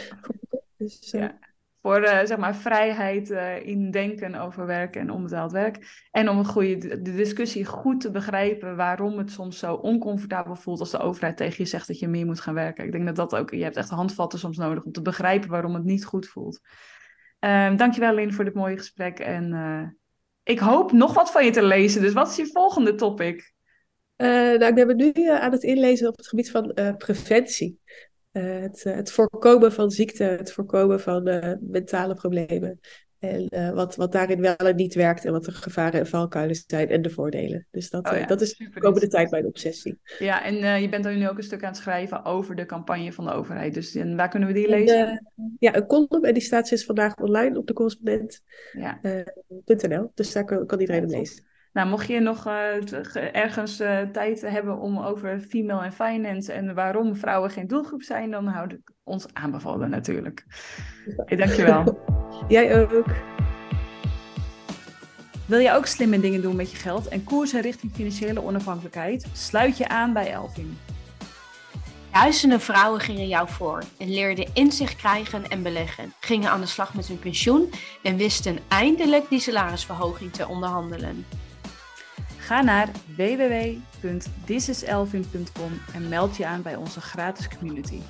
Speaker 3: dus, eh,
Speaker 1: Ja. Voor eh, zeg maar vrijheid eh, in denken over werk en onbetaald werk. En om het goede, de discussie goed te begrijpen waarom het soms zo oncomfortabel voelt als de overheid tegen je zegt dat je meer moet gaan werken. Ik denk dat dat ook, je hebt echt handvatten soms nodig om te begrijpen waarom het niet goed voelt. Ehm dankjewel Lin voor dit mooie gesprek en eh, ik hoop nog wat van je te lezen. Dus wat is je volgende topic?
Speaker 3: Nou, ik ben nu aan het inlezen op het gebied van preventie. Eh, het, eh, het voorkomen van ziekte, het voorkomen van eh, mentale problemen. En wat, wat daarin wel en niet werkt en wat de gevaren en valkuilen zijn en de voordelen. Dus dat,
Speaker 1: Oh ja,
Speaker 3: dat is de komende tijd mijn obsessie.
Speaker 1: Ja, en je bent dan nu ook een stuk aan het schrijven over de campagne van de overheid. Dus en waar kunnen we die
Speaker 3: En,
Speaker 1: lezen?
Speaker 3: ja, een column en die staat sinds vandaag online op de correspondent.nl.
Speaker 1: Ja.
Speaker 3: dus daar kan, kan iedereen
Speaker 1: Ja,
Speaker 3: lezen.
Speaker 1: Nou, mocht je nog eh, ergens eh, tijd hebben om over female en finance en waarom vrouwen geen doelgroep zijn, dan houd ik ons aanbevolen natuurlijk. Hey, dankjewel.
Speaker 3: Jij ook.
Speaker 1: Wil je ook slimme dingen doen met je geld en koersen richting financiële onafhankelijkheid? Sluit je aan bij Elvin.
Speaker 2: Duizenden vrouwen gingen jou voor en leerden inzicht krijgen en beleggen, gingen aan de slag met hun pensioen en wisten eindelijk die salarisverhoging te onderhandelen.
Speaker 1: Ga naar www.thisiselvin.com en meld je aan bij onze gratis community.